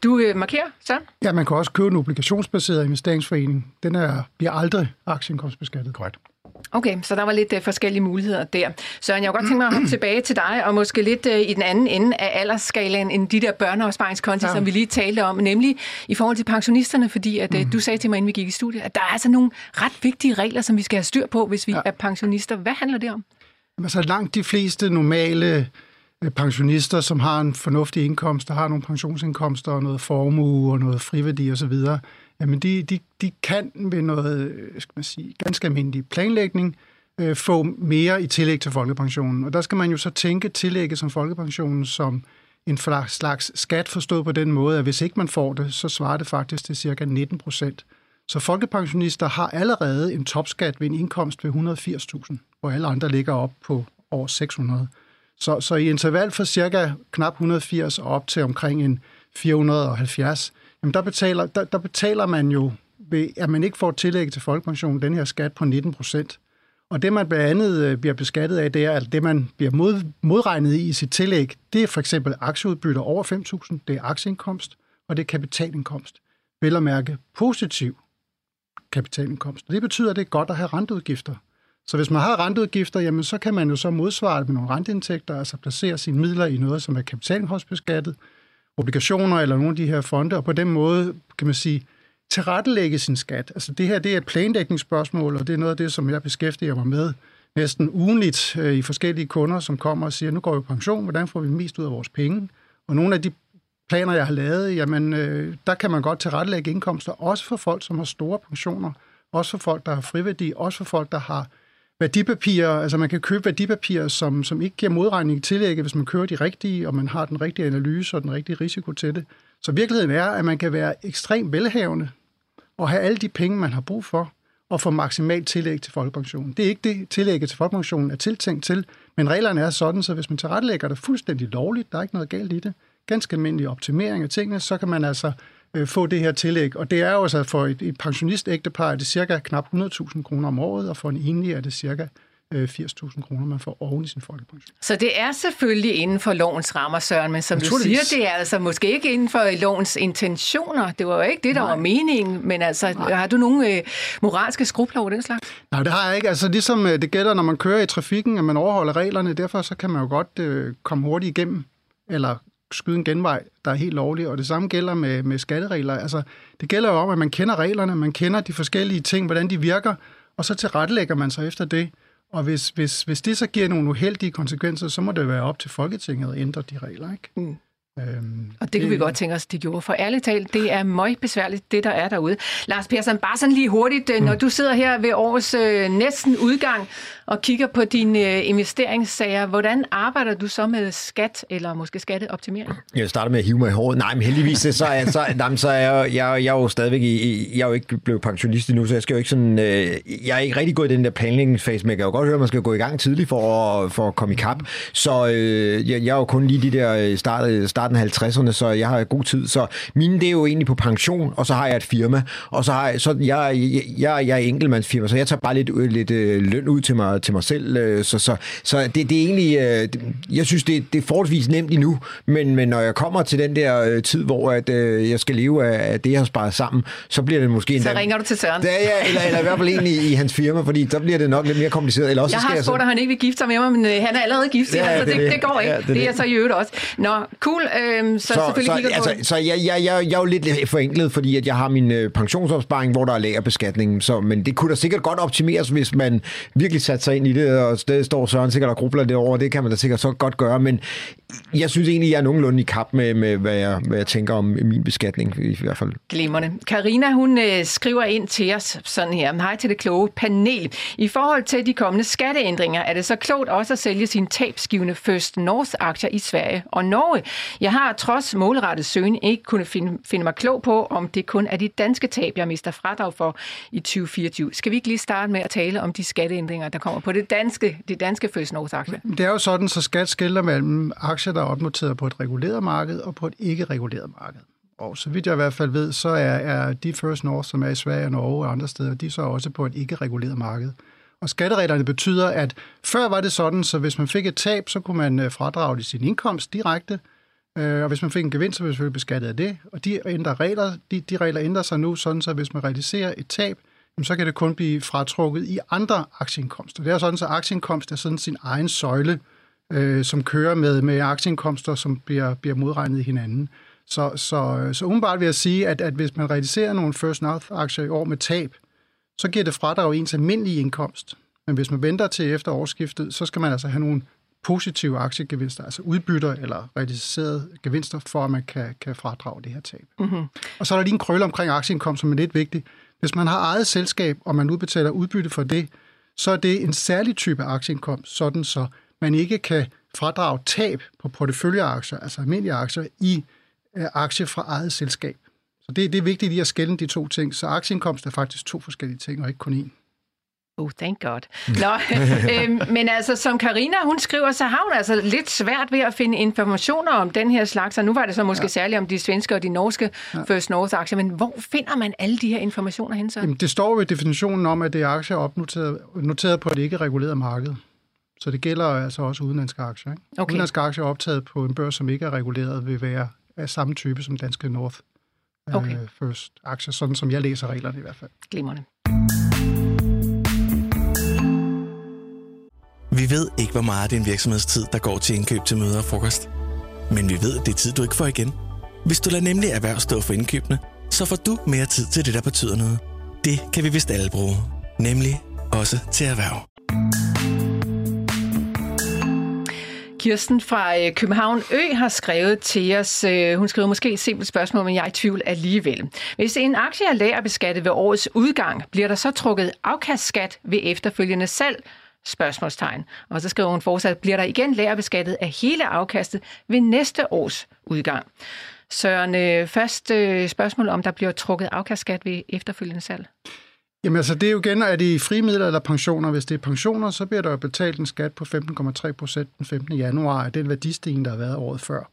du øh, markerer, så? Ja, man kan også købe en obligationsbaseret investeringsforening. Den er, bliver aldrig aktieindkomstbeskattet. korrekt. Okay, så der var lidt uh, forskellige muligheder der. Søren, jeg kunne godt tænke mig at hoppe tilbage til dig, og måske lidt i den anden ende af aldersskalaen end de der børneopsparingskonti, ja. som vi lige talte om, nemlig i forhold til pensionisterne, fordi at, uh, du sagde til mig, inden vi gik i studiet, at der er altså nogle ret vigtige regler, som vi skal have styr på, hvis vi ja. er pensionister. Hvad handler det om? Jamen, så langt de fleste normale øh, pensionister, som har en fornuftig indkomst, der har nogle pensionsindkomster og noget formue og noget friværdi osv., jamen de, de, de kan ved noget øh, skal man sige, ganske almindelig planlægning øh, få mere i tillæg til folkepensionen. Og der skal man jo så tænke tillægget som folkepensionen som en slags- slags skat forstået på den måde, at hvis ikke man får det, så svarer det faktisk til cirka 19 procent. Så folkepensionister har allerede en topskat ved en indkomst ved 180.000, hvor alle andre ligger op på over 600. Så, så i interval fra cirka knap 180 og op til omkring en 470, jamen der betaler, der, der betaler man jo, ved, at man ikke får tillæg til folkepensionen, den her skat på 19 procent. Og det, man blandt andet øh, bliver beskattet af, det er, at det, man bliver mod, modregnet i i sit tillæg, det er for eksempel aktieudbytter over 5.000, det er aktieindkomst, og det er kapitalindkomst. Vel at mærke positiv kapitalindkomst. Og det betyder, at det er godt at have renteudgifter. Så hvis man har renteudgifter, jamen så kan man jo så modsvare det med nogle renteindtægter, altså placere sine midler i noget, som er kapitalindkomstbeskattet, obligationer eller nogle af de her fonde, og på den måde, kan man sige, tilrettelægge sin skat. Altså det her, det er et planlægningsspørgsmål, og det er noget af det, som jeg beskæftiger mig med næsten ugenligt øh, i forskellige kunder, som kommer og siger, nu går vi på pension, hvordan får vi mest ud af vores penge? Og nogle af de planer, jeg har lavet, jamen øh, der kan man godt tilrettelægge indkomster, også for folk, som har store pensioner, også for folk, der har friværdi, også for folk, der har værdipapirer, altså man kan købe værdipapirer, som, som ikke giver modregning i tillægget, hvis man kører de rigtige, og man har den rigtige analyse og den rigtige risiko til det. Så virkeligheden er, at man kan være ekstremt velhavende, og have alle de penge, man har brug for, og få maksimalt tillæg til folkepensionen. Det er ikke det, tillægget til folkepensionen er tiltænkt til, men reglerne er sådan, så hvis man tilrettelægger det fuldstændig lovligt, der er ikke noget galt i det, ganske almindelig optimering af tingene, så kan man altså øh, få det her tillæg. Og det er jo altså for et, et pensionistægtepar er det cirka knap 100.000 kroner om året, og for en enlig er det cirka 80.000 kroner, man får oven i sin folkepension. Så det er selvfølgelig inden for lovens rammer, Søren, men som du siger, det er altså måske ikke inden for lovens intentioner. Det var jo ikke det, der Nej. var meningen, men altså, Nej. har du nogle øh, moralske skrubler over den slags? Nej, det har jeg ikke. Altså, ligesom øh, det gælder, når man kører i trafikken, at man overholder reglerne, derfor så kan man jo godt øh, komme hurtigt igennem, eller skyde en genvej, der er helt lovlig, og det samme gælder med, med skatteregler. Altså, det gælder jo om, at man kender reglerne, man kender de forskellige ting, hvordan de virker, og så tilrettelægger man sig efter det. Og hvis, hvis, hvis det så giver nogle uheldige konsekvenser, så må det være op til Folketinget at ændre de regler, ikke? Mm. Øhm, og det kunne vi godt tænke os, de gjorde. For ærligt talt, det er meget besværligt, det der er derude. Lars Persson, bare sådan lige hurtigt, øh, mm. når du sidder her ved årets øh, næsten udgang og kigger på dine øh, investeringssager, hvordan arbejder du så med skat, eller måske skatteoptimering? Jeg starter med at hive mig i håret. Nej, men heldigvis så er, så, nej, så er jeg, jeg, jeg er jo stadigvæk i, jeg er jo ikke blevet pensionist endnu, så jeg skal jo ikke sådan, øh, jeg er ikke rigtig gået i den der planlægningsfase, men jeg kan jo godt høre, at man skal gå i gang tidligt for at, for at komme i kap. Så øh, jeg, jeg er jo kun lige de der start, starten af 50'erne, så jeg har god tid. Så mine, det er jo egentlig på pension, og så har jeg et firma, og så har jeg, så jeg, jeg, jeg, jeg er enkeltmandsfirma, så jeg tager bare lidt, lidt øh, løn ud til mig, til mig selv. Øh, så, så, så det, det er egentlig, øh, jeg synes, det, det er forholdsvis nemt endnu, men, men når jeg kommer til den der øh, tid, hvor at, øh, jeg skal leve af, af det, jeg har sparet sammen, så bliver det måske... Så ringer du til Søren. Ja, ja eller, eller i hvert fald en i, i hans firma, fordi så bliver det nok lidt mere kompliceret. Eller også jeg har spurgt, at han ikke vil gifte sig med mig, men øh, han er allerede gift, ja, så det, det, det går ikke. Ja, det, det er så i øvrigt også. Nå, cool. Øh, så, så selvfølgelig så, altså, så jeg, jeg, jeg, jeg er jo lidt forenklet, fordi at jeg har min øh, pensionsopsparing, hvor der er lagerbeskatning, så, men det kunne da sikkert godt optimeres, hvis man virkelig satte sig ind i det, og det står Søren sikkert og grubler det over, det kan man da sikkert så godt gøre, men jeg synes egentlig, jeg er nogenlunde i kap med, med hvad, jeg, hvad jeg tænker om min beskatning i, hvert fald. Glimmerne. Karina hun øh, skriver ind til os sådan her. Hej til det kloge panel. I forhold til de kommende skatteændringer, er det så klogt også at sælge sine tabsgivende First North-aktier i Sverige og Norge? Jeg har trods målrettet søgen ikke kunne finde, finde mig klog på, om det kun er de danske tab, jeg mister fradrag for i 2024. Skal vi ikke lige starte med at tale om de skatteændringer, der kommer på det danske, de danske First Det er jo sådan, så skat skiller mellem aktier, der er opnoteret på et reguleret marked og på et ikke reguleret marked. Og så vidt jeg i hvert fald ved, så er, er de First North, som er i Sverige og Norge og andre steder, de er så også på et ikke reguleret marked. Og skattereglerne betyder, at før var det sådan, så hvis man fik et tab, så kunne man øh, fradrage det sin indkomst direkte, øh, og hvis man fik en gevinst, så blev man selvfølgelig beskattet af det. Og de, ændrer regler, de, de regler ændrer sig nu, sådan så hvis man realiserer et tab, så kan det kun blive fratrukket i andre aktieindkomster. Det er sådan, så aktieindkomst er sådan sin egen søjle, øh, som kører med, med aktieindkomster, som bliver, bliver modregnet i hinanden. Så, så, så umiddelbart vil jeg sige, at, at hvis man realiserer nogle First North-aktier i år med tab, så giver det fradrag ens almindelige indkomst. Men hvis man venter til efter årsskiftet, så skal man altså have nogle positive aktiegevinster, altså udbytter eller realiserede gevinster, for at man kan, kan fradrage det her tab. Mm-hmm. Og så er der lige en krølle omkring aktieindkomst, som er lidt vigtigt. Hvis man har eget selskab, og man udbetaler udbytte for det, så er det en særlig type aktieindkomst, sådan så man ikke kan fradrage tab på porteføljeaktier, altså almindelige aktier, i øh, aktier fra eget selskab. Så det, det er vigtigt lige at skælde de to ting. Så aktieindkomst er faktisk to forskellige ting, og ikke kun én. Oh, thank God. Nå, øh, men altså, som Karina hun skriver, så har hun altså lidt svært ved at finde informationer om den her slags, og nu var det så måske ja. særligt om de svenske og de norske ja. First North-aktier, men hvor finder man alle de her informationer hen så? Jamen, det står jo i definitionen om, at det er aktier opnoteret noteret på et ikke reguleret marked. Så det gælder altså også udenlandske aktier. Ikke? Okay. Udenlandske aktier optaget på en børs, som ikke er reguleret, vil være af samme type som danske North øh, okay. First aktier, sådan som jeg læser reglerne i hvert fald. Glimmerne. Vi ved ikke, hvor meget af din virksomhedstid, der går til indkøb til møder og frokost. Men vi ved, at det er tid, du ikke får igen. Hvis du lader nemlig erhverv stå for indkøbene, så får du mere tid til det, der betyder noget. Det kan vi vist alle bruge. Nemlig også til erhverv. Kirsten fra øh, København Ø har skrevet til os. Øh, hun skriver måske et simpelt spørgsmål, men jeg er i tvivl alligevel. Hvis en aktie er lagerbeskattet ved årets udgang, bliver der så trukket afkastskat ved efterfølgende salg? Spørgsmålstegn. Og så skriver hun fortsat, bliver der igen lærerbeskattet af hele afkastet ved næste års udgang? Søren, øh, først øh, spørgsmål om der bliver trukket afkastskat ved efterfølgende salg. Jamen altså, det er jo igen, er det frimidler eller pensioner? Hvis det er pensioner, så bliver der jo betalt en skat på 15,3 procent den 15. januar af den værdistigning, der har været året før.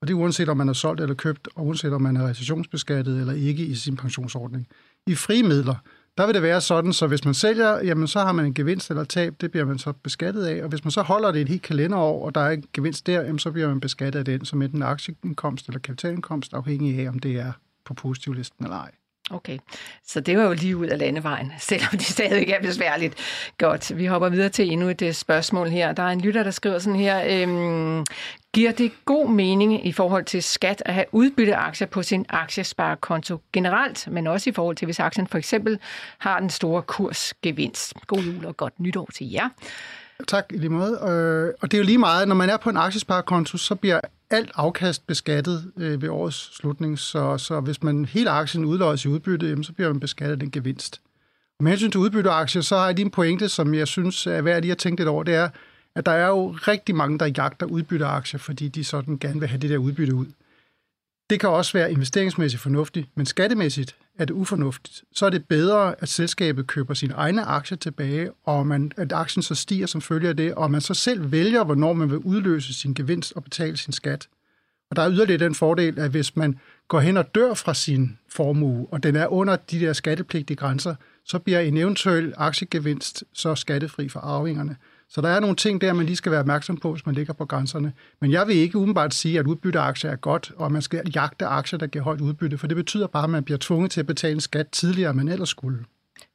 Og det er uanset om man har solgt eller købt, og uanset om man er recessionsbeskattet eller ikke i sin pensionsordning. I frimidler, der vil det være sådan, så hvis man sælger, jamen så har man en gevinst eller tab, det bliver man så beskattet af. Og hvis man så holder det et helt kalenderår, og der er en gevinst der, jamen så bliver man beskattet af den som enten aktieindkomst eller kapitalindkomst, afhængig af, om det er på positivlisten eller ej. Okay, så det var jo lige ud af landevejen, selvom det stadig er besværligt. Godt, vi hopper videre til endnu et øh, spørgsmål her. Der er en lytter, der skriver sådan her. Øhm, giver det god mening i forhold til skat at have udbytteaktier på sin aktiesparekonto generelt, men også i forhold til, hvis aktien for eksempel har den store kursgevinst? God jul og godt nytår til jer. Tak, i lige måde. Øh, og det er jo lige meget, når man er på en aktiesparekonto, så bliver alt afkast beskattet øh, ved årets slutning, så, så hvis man hele aktien udløjes i udbytte, så bliver man beskattet den gevinst. Og med hensyn til udbytteaktier, så har jeg lige en pointe, som jeg synes er værd lige at tænke lidt over, det er, at der er jo rigtig mange, der jagter udbytteaktier, fordi de sådan gerne vil have det der udbytte ud. Det kan også være investeringsmæssigt fornuftigt, men skattemæssigt er det ufornuftigt. Så er det bedre, at selskabet køber sine egne aktier tilbage, og man, at aktien så stiger som følge af det, og man så selv vælger, hvornår man vil udløse sin gevinst og betale sin skat. Og der er yderligere den fordel, at hvis man går hen og dør fra sin formue, og den er under de der skattepligtige grænser, så bliver en eventuel aktiegevinst så skattefri for arvingerne. Så der er nogle ting der, man lige skal være opmærksom på, hvis man ligger på grænserne. Men jeg vil ikke umiddelbart sige, at udbytteaktier er godt, og man skal jagte aktier, der giver højt udbytte, for det betyder bare, at man bliver tvunget til at betale en skat tidligere, end man ellers skulle.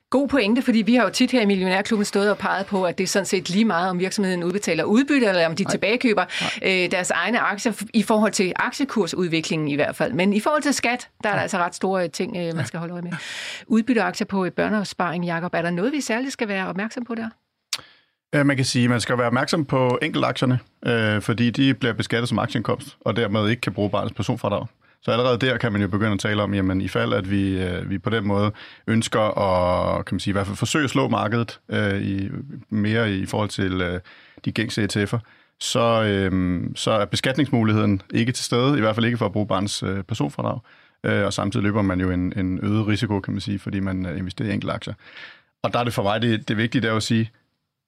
God pointe, fordi vi har jo tit her i Millionærklubben stået og peget på, at det er sådan set lige meget, om virksomheden udbetaler udbytte, eller om de Nej. tilbagekøber Nej. Øh, deres egne aktier, i forhold til aktiekursudviklingen i hvert fald. Men i forhold til skat, der er der altså ret store ting, øh, man skal holde øje med. Udbytteaktier på børneopsparing, Jacob, er der noget, vi særligt skal være opmærksom på der? Man kan sige, at man skal være opmærksom på enkeltaktierne, øh, fordi de bliver beskattet som aktieindkomst, og dermed ikke kan bruge barnets personfradrag. Så allerede der kan man jo begynde at tale om, jamen i fald, at vi, øh, vi på den måde ønsker at kan man sige, i hvert fald forsøge at slå markedet øh, i, mere i forhold til øh, de gængse ETF'er, så, øh, så er beskatningsmuligheden ikke til stede, i hvert fald ikke for at bruge barnets øh, personfradrag. Øh, og samtidig løber man jo en, en øget risiko, kan man sige, fordi man øh, investerer i enkelte aktier. Og der er det for mig, det, det vigtige er at sige,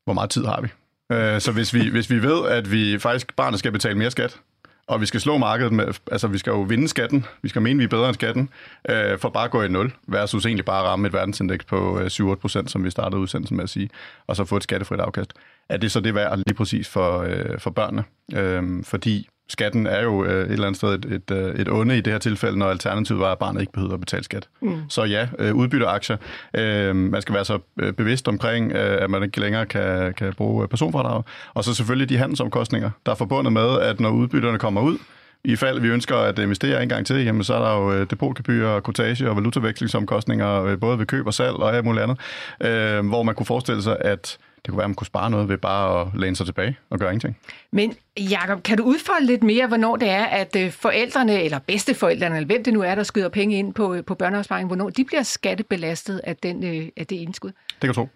hvor meget tid har vi? Øh, så hvis vi, hvis vi ved, at vi faktisk barnet skal betale mere skat, og vi skal slå markedet med, altså vi skal jo vinde skatten, vi skal mene, vi er bedre end skatten, øh, for bare at gå i nul, versus egentlig bare ramme et verdensindeks på øh, 7-8 procent, som vi startede udsendelsen med at sige, og så få et skattefrit afkast. Er det så det værd lige præcis for, øh, for børnene? Øh, fordi skatten er jo øh, et eller andet sted et, et, øh, et onde i det her tilfælde, når alternativet var, at barnet ikke behøver at betale skat. Mm. Så ja, øh, udbytter aktier. Øh, man skal være så øh, bevidst omkring, øh, at man ikke længere kan, kan bruge personfradrag. Og så selvfølgelig de handelsomkostninger, der er forbundet med, at når udbytterne kommer ud, i fald vi ønsker at investere en gang til, jamen så er der jo depotgebyr, kortage og valutavekslingsomkostninger, både ved køb og salg og alt muligt andet, øh, hvor man kunne forestille sig, at det kunne være, at man kunne spare noget ved bare at læne sig tilbage og gøre ingenting. Men Jacob, kan du udfolde lidt mere, hvornår det er, at øh, forældrene, eller bedsteforældrene, eller hvem det nu er, der skyder penge ind på, på børneopsparing, hvornår de bliver skattebelastet af, den, øh, af det indskud? Det kan du tro.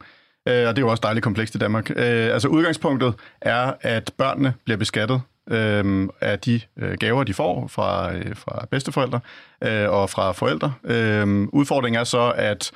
Øh, og det er jo også dejligt komplekst i Danmark. Altså udgangspunktet er, at børnene bliver beskattet øh, af de gaver, de får fra, fra bedsteforældre øh, og fra forældre. Øh, udfordringen er så, at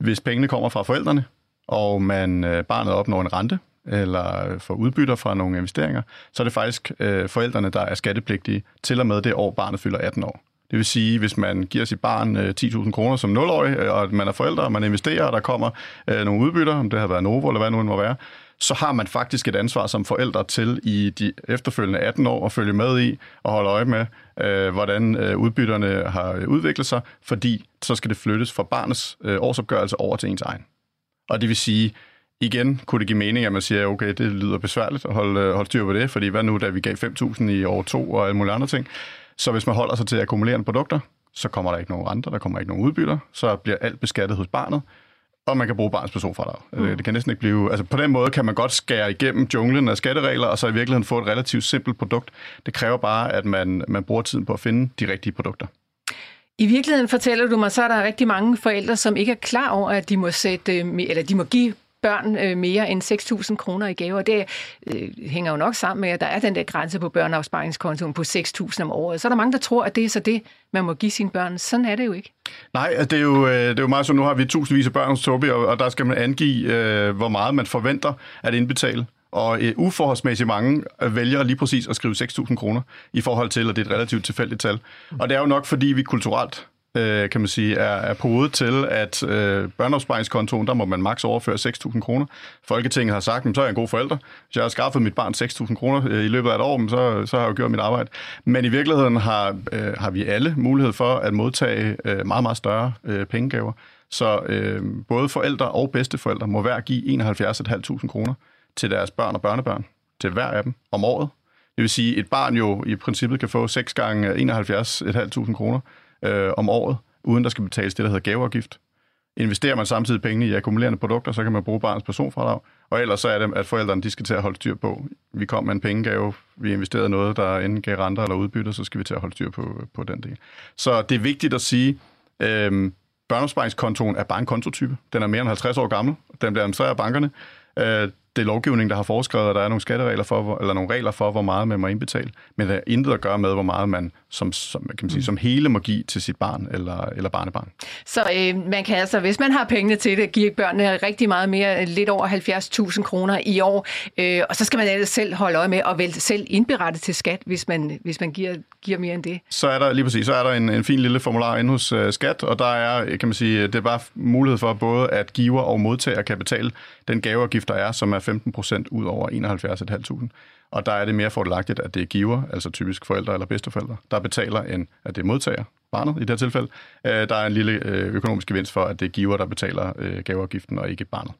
hvis pengene kommer fra forældrene, og man øh, barnet opnår en rente, eller øh, får udbytter fra nogle investeringer, så er det faktisk øh, forældrene, der er skattepligtige til og med det år, barnet fylder 18 år. Det vil sige, hvis man giver sit barn øh, 10.000 kroner som 0-årig, øh, og man er forældre, og man investerer, og der kommer øh, nogle udbytter, om det har været Novo, eller hvad nu det må være, så har man faktisk et ansvar som forældre til i de efterfølgende 18 år at følge med i og holde øje med, øh, hvordan øh, udbytterne har øh, udviklet sig, fordi så skal det flyttes fra barnets øh, årsopgørelse over til ens egen. Og det vil sige, igen kunne det give mening, at man siger, okay, det lyder besværligt at holde, holde styr på det, fordi hvad nu, da vi gav 5.000 i år to og alle mulige andre ting. Så hvis man holder sig til akkumulerende produkter, så kommer der ikke nogen renter, der kommer ikke nogen udbytter, så bliver alt beskattet hos barnet, og man kan bruge barnets personfradrag. Mm. Det kan næsten ikke blive... Altså på den måde kan man godt skære igennem junglen af skatteregler, og så i virkeligheden få et relativt simpelt produkt. Det kræver bare, at man, man bruger tiden på at finde de rigtige produkter. I virkeligheden fortæller du mig, så er der rigtig mange forældre, som ikke er klar over, at de må, sætte, øh, eller de må give børn øh, mere end 6.000 kroner i gaver. Det øh, hænger jo nok sammen med, at der er den der grænse på børneopsparingskontoen på 6.000 om året. Så er der mange, der tror, at det er så det, man må give sine børn. Sådan er det jo ikke. Nej, det er jo, øh, det er jo meget så, nu har vi tusindvis af børn hos Tobi, og, og der skal man angive, øh, hvor meget man forventer at indbetale. Og øh, uforholdsmæssigt mange øh, vælger lige præcis at skrive 6.000 kroner i forhold til, at det er et relativt tilfældigt tal. Og det er jo nok, fordi vi kulturelt øh, kan man sige, er, er podet til, at øh, børneopsparingskontoen, der må man maks overføre 6.000 kroner. Folketinget har sagt, så er jeg en god forælder. Hvis jeg har skaffet mit barn 6.000 kroner øh, i løbet af et år, så, så har jeg jo gjort mit arbejde. Men i virkeligheden har, øh, har vi alle mulighed for at modtage øh, meget, meget større øh, pengegaver. Så øh, både forældre og bedsteforældre må hver give 71.500 kroner til deres børn og børnebørn, til hver af dem om året. Det vil sige, at et barn jo i princippet kan få 6 gange 71.500 kroner øh, om året, uden der skal betales det, der hedder gaveafgift. Investerer man samtidig pengene i akkumulerende produkter, så kan man bruge barnets personfradrag. Og ellers så er det, at forældrene de skal til at holde styr på. Vi kom med en pengegave, vi investerede noget, der enten gav renter eller udbytte, så skal vi til at holde styr på, på den del. Så det er vigtigt at sige, øh, børneopsparingskontoen er bare en kontotype. Den er mere end 50 år gammel. Den bliver administreret af bankerne. Øh, det er lovgivning, der har foreskrevet, at der er nogle skatteregler for, eller nogle regler for, hvor meget man må indbetale. Men det har intet at gøre med, hvor meget man som, som, kan man sige, som hele må give til sit barn eller, eller barnebarn. Så øh, man kan altså, hvis man har pengene til det, give børnene rigtig meget mere, lidt over 70.000 kroner i år. Øh, og så skal man ellers selv holde øje med og vel selv indberette til skat, hvis man, hvis man giver, giver mere end det. Så er der lige præcis, så er der en, en fin lille formular inde hos uh, skat, og der er, kan man sige, det er bare mulighed for både, at giver og modtager kan betale den gaveafgift, der er, som er 15 procent ud over 71.500. Og der er det mere fordelagtigt, at det er giver, altså typisk forældre eller bedsteforældre, der betaler, end at det er modtager, barnet i det her tilfælde. Øh, der er en lille øh, økonomisk gevinst for, at det er giver, der betaler øh, gaveafgiften, og ikke barnet.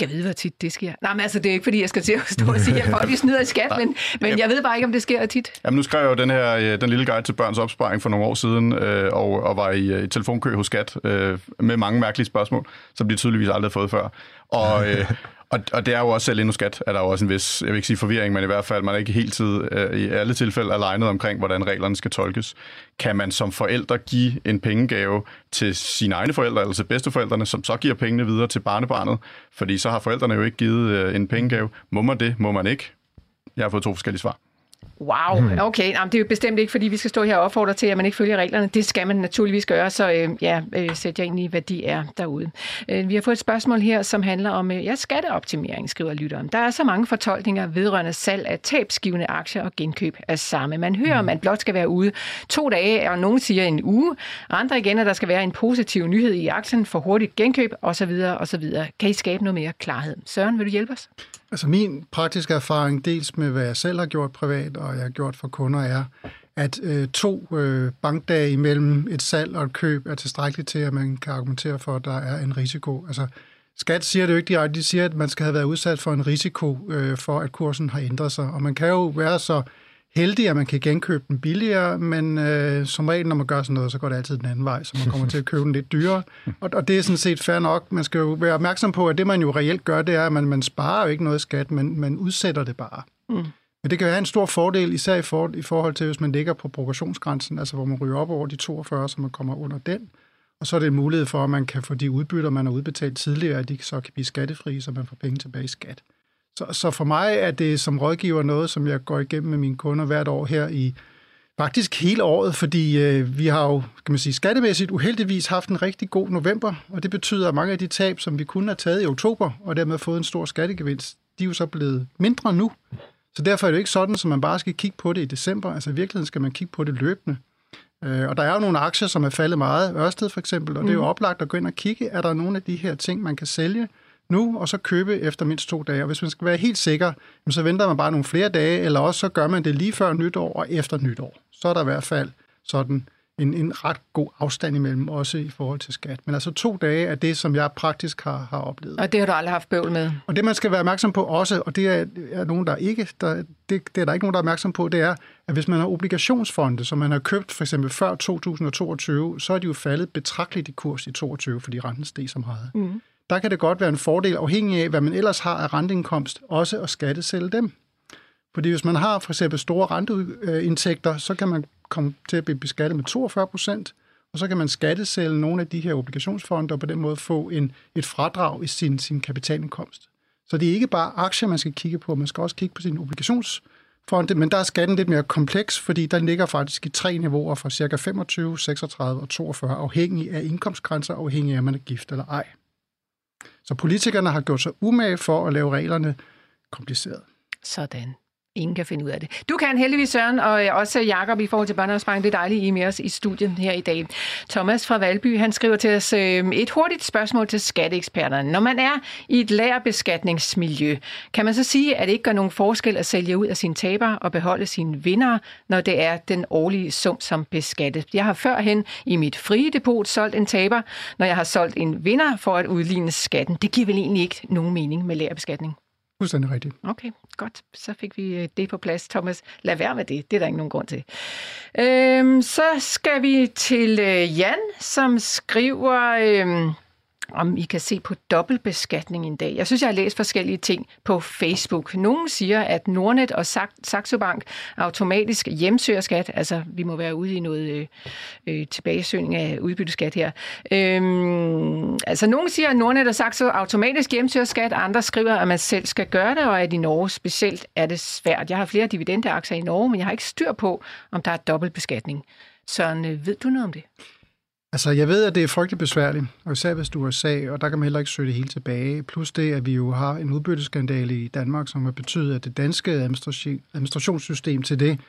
Jeg ved, hvor tit det sker. Nej, men altså, det er ikke, fordi jeg skal til at stå og sige, at folk snyder i skat, men, men jeg ved bare ikke, om det sker tit. Jamen, nu skrev jeg jo den her, den lille guide til børns opsparing for nogle år siden, øh, og, og var i, i telefonkø hos skat øh, med mange mærkelige spørgsmål, som de tydeligvis aldrig har fået før. Og, øh, og, og det er jo også selv endnu skat, er der jo også en vis, jeg vil ikke sige forvirring, men i hvert fald, man er ikke helt tid øh, i alle tilfælde alignet omkring, hvordan reglerne skal tolkes. Kan man som forældre give en pengegave til sine egne forældre, eller til bedsteforældrene, som så giver pengene videre til barnebarnet? Fordi så har forældrene jo ikke givet øh, en pengegave. Må man det? Må man ikke? Jeg har fået to forskellige svar. Wow, hmm. okay. Jamen, det er jo bestemt ikke, fordi vi skal stå her og opfordre til, at man ikke følger reglerne. Det skal man naturligvis gøre, så øh, ja, øh, sæt jer ind i, hvad de er derude. Øh, vi har fået et spørgsmål her, som handler om øh, ja, skatteoptimering, skriver lytteren. Der er så mange fortolkninger vedrørende salg af tabsgivende aktier og genkøb af samme. Man hører, at man blot skal være ude to dage, og nogen siger en uge. Andre igen, at der skal være en positiv nyhed i aktien for hurtigt genkøb osv. osv. Kan I skabe noget mere klarhed? Søren, vil du hjælpe os? Altså min praktiske erfaring, dels med hvad jeg selv har gjort privat, og jeg har gjort for kunder, er, at øh, to øh, bankdage imellem et salg og et køb er tilstrækkeligt til, at man kan argumentere for, at der er en risiko. Altså, Skat siger det jo ikke direkte. De siger, at man skal have været udsat for en risiko øh, for, at kursen har ændret sig. Og man kan jo være så heldig, at man kan genkøbe den billigere, men øh, som regel, når man gør sådan noget, så går det altid den anden vej, så man kommer til at købe den lidt dyrere. Og, og det er sådan set fair nok. Man skal jo være opmærksom på, at det, man jo reelt gør, det er, at man, man sparer jo ikke noget skat, men man udsætter det bare. Mm. Men det kan være en stor fordel, især i, for, i forhold til, hvis man ligger på progressionsgrænsen, altså hvor man ryger op over de 42, så man kommer under den. Og så er det en mulighed for, at man kan få de udbytter, man har udbetalt tidligere, at de så kan blive skattefri, så man får penge tilbage i skat. Så, så for mig er det som rådgiver noget, som jeg går igennem med mine kunder hvert år her i faktisk hele året, fordi øh, vi har jo, kan man sige, skattemæssigt uheldigvis haft en rigtig god november, og det betyder, at mange af de tab, som vi kunne have taget i oktober, og dermed fået en stor skattegevinst, de er jo så blevet mindre nu. Så derfor er det jo ikke sådan, at man bare skal kigge på det i december. Altså i virkeligheden skal man kigge på det løbende. Øh, og der er jo nogle aktier, som er faldet meget, Ørsted for eksempel, og det er jo mm. oplagt at gå ind og kigge, er der nogle af de her ting, man kan sælge, nu, og så købe efter mindst to dage. Og hvis man skal være helt sikker, så venter man bare nogle flere dage, eller også så gør man det lige før nytår og efter nytår. Så er der i hvert fald sådan en, en ret god afstand imellem, også i forhold til skat. Men altså to dage er det, som jeg praktisk har, har oplevet. Og det har du aldrig haft bøvl med? Og det, man skal være opmærksom på også, og det er, er nogen, der ikke, der, det, det er der ikke nogen, der er opmærksom på, det er, at hvis man har obligationsfonde, som man har købt for eksempel før 2022, så er de jo faldet betragteligt i kurs i 2022, fordi renten steg så meget. Mm der kan det godt være en fordel, afhængig af, hvad man ellers har af renteindkomst, også at skattesælge dem. Fordi hvis man har for eksempel store renteindtægter, så kan man komme til at blive beskattet med 42 procent, og så kan man skattesælge nogle af de her obligationsfonde, og på den måde få en, et fradrag i sin, sin kapitalindkomst. Så det er ikke bare aktier, man skal kigge på, man skal også kigge på sin obligationsfonde, men der er skatten lidt mere kompleks, fordi der ligger faktisk i tre niveauer fra ca. 25, 36 og 42, afhængig af indkomstgrænser, afhængig af, om man er gift eller ej. Så politikerne har gjort sig umage for at lave reglerne kompliceret. Sådan. Ingen kan finde ud af det. Du kan heldigvis, Søren, og øh, også Jakob i forhold til børneopsparing. Det er dejligt, I er med os i studiet her i dag. Thomas fra Valby, han skriver til os øh, et hurtigt spørgsmål til skatteeksperterne. Når man er i et lærerbeskatningsmiljø, kan man så sige, at det ikke gør nogen forskel at sælge ud af sine tabere og beholde sine vinder, når det er den årlige sum, som beskattes? Jeg har førhen i mit frie depot solgt en taber, når jeg har solgt en vinder for at udligne skatten. Det giver vel egentlig ikke nogen mening med lærerbeskatning? Fuldstændig rigtigt. Okay, godt. Så fik vi øh, det på plads. Thomas, lad være med det. Det er der ikke nogen grund til. Øhm, så skal vi til øh, Jan, som skriver... Øh, om I kan se på dobbeltbeskatning en dag. Jeg synes, jeg har læst forskellige ting på Facebook. Nogle siger, at Nordnet og Saxo Bank automatisk hjemsøger skat. Altså, vi må være ude i noget øh, øh, tilbagesøgning af udbytteskat her. Øhm, altså, nogle siger, at Nordnet og Saxo automatisk hjemsøger skat. Andre skriver, at man selv skal gøre det, og at i Norge specielt er det svært. Jeg har flere dividendeaktier i Norge, men jeg har ikke styr på, om der er dobbeltbeskatning. Søren, øh, ved du noget om det? Altså, jeg ved, at det er frygtelig besværligt, og især hvis du er sag, og der kan man heller ikke søge det hele tilbage. Plus det, at vi jo har en udbytteskandale i Danmark, som har betydet, at det danske administrationssystem til det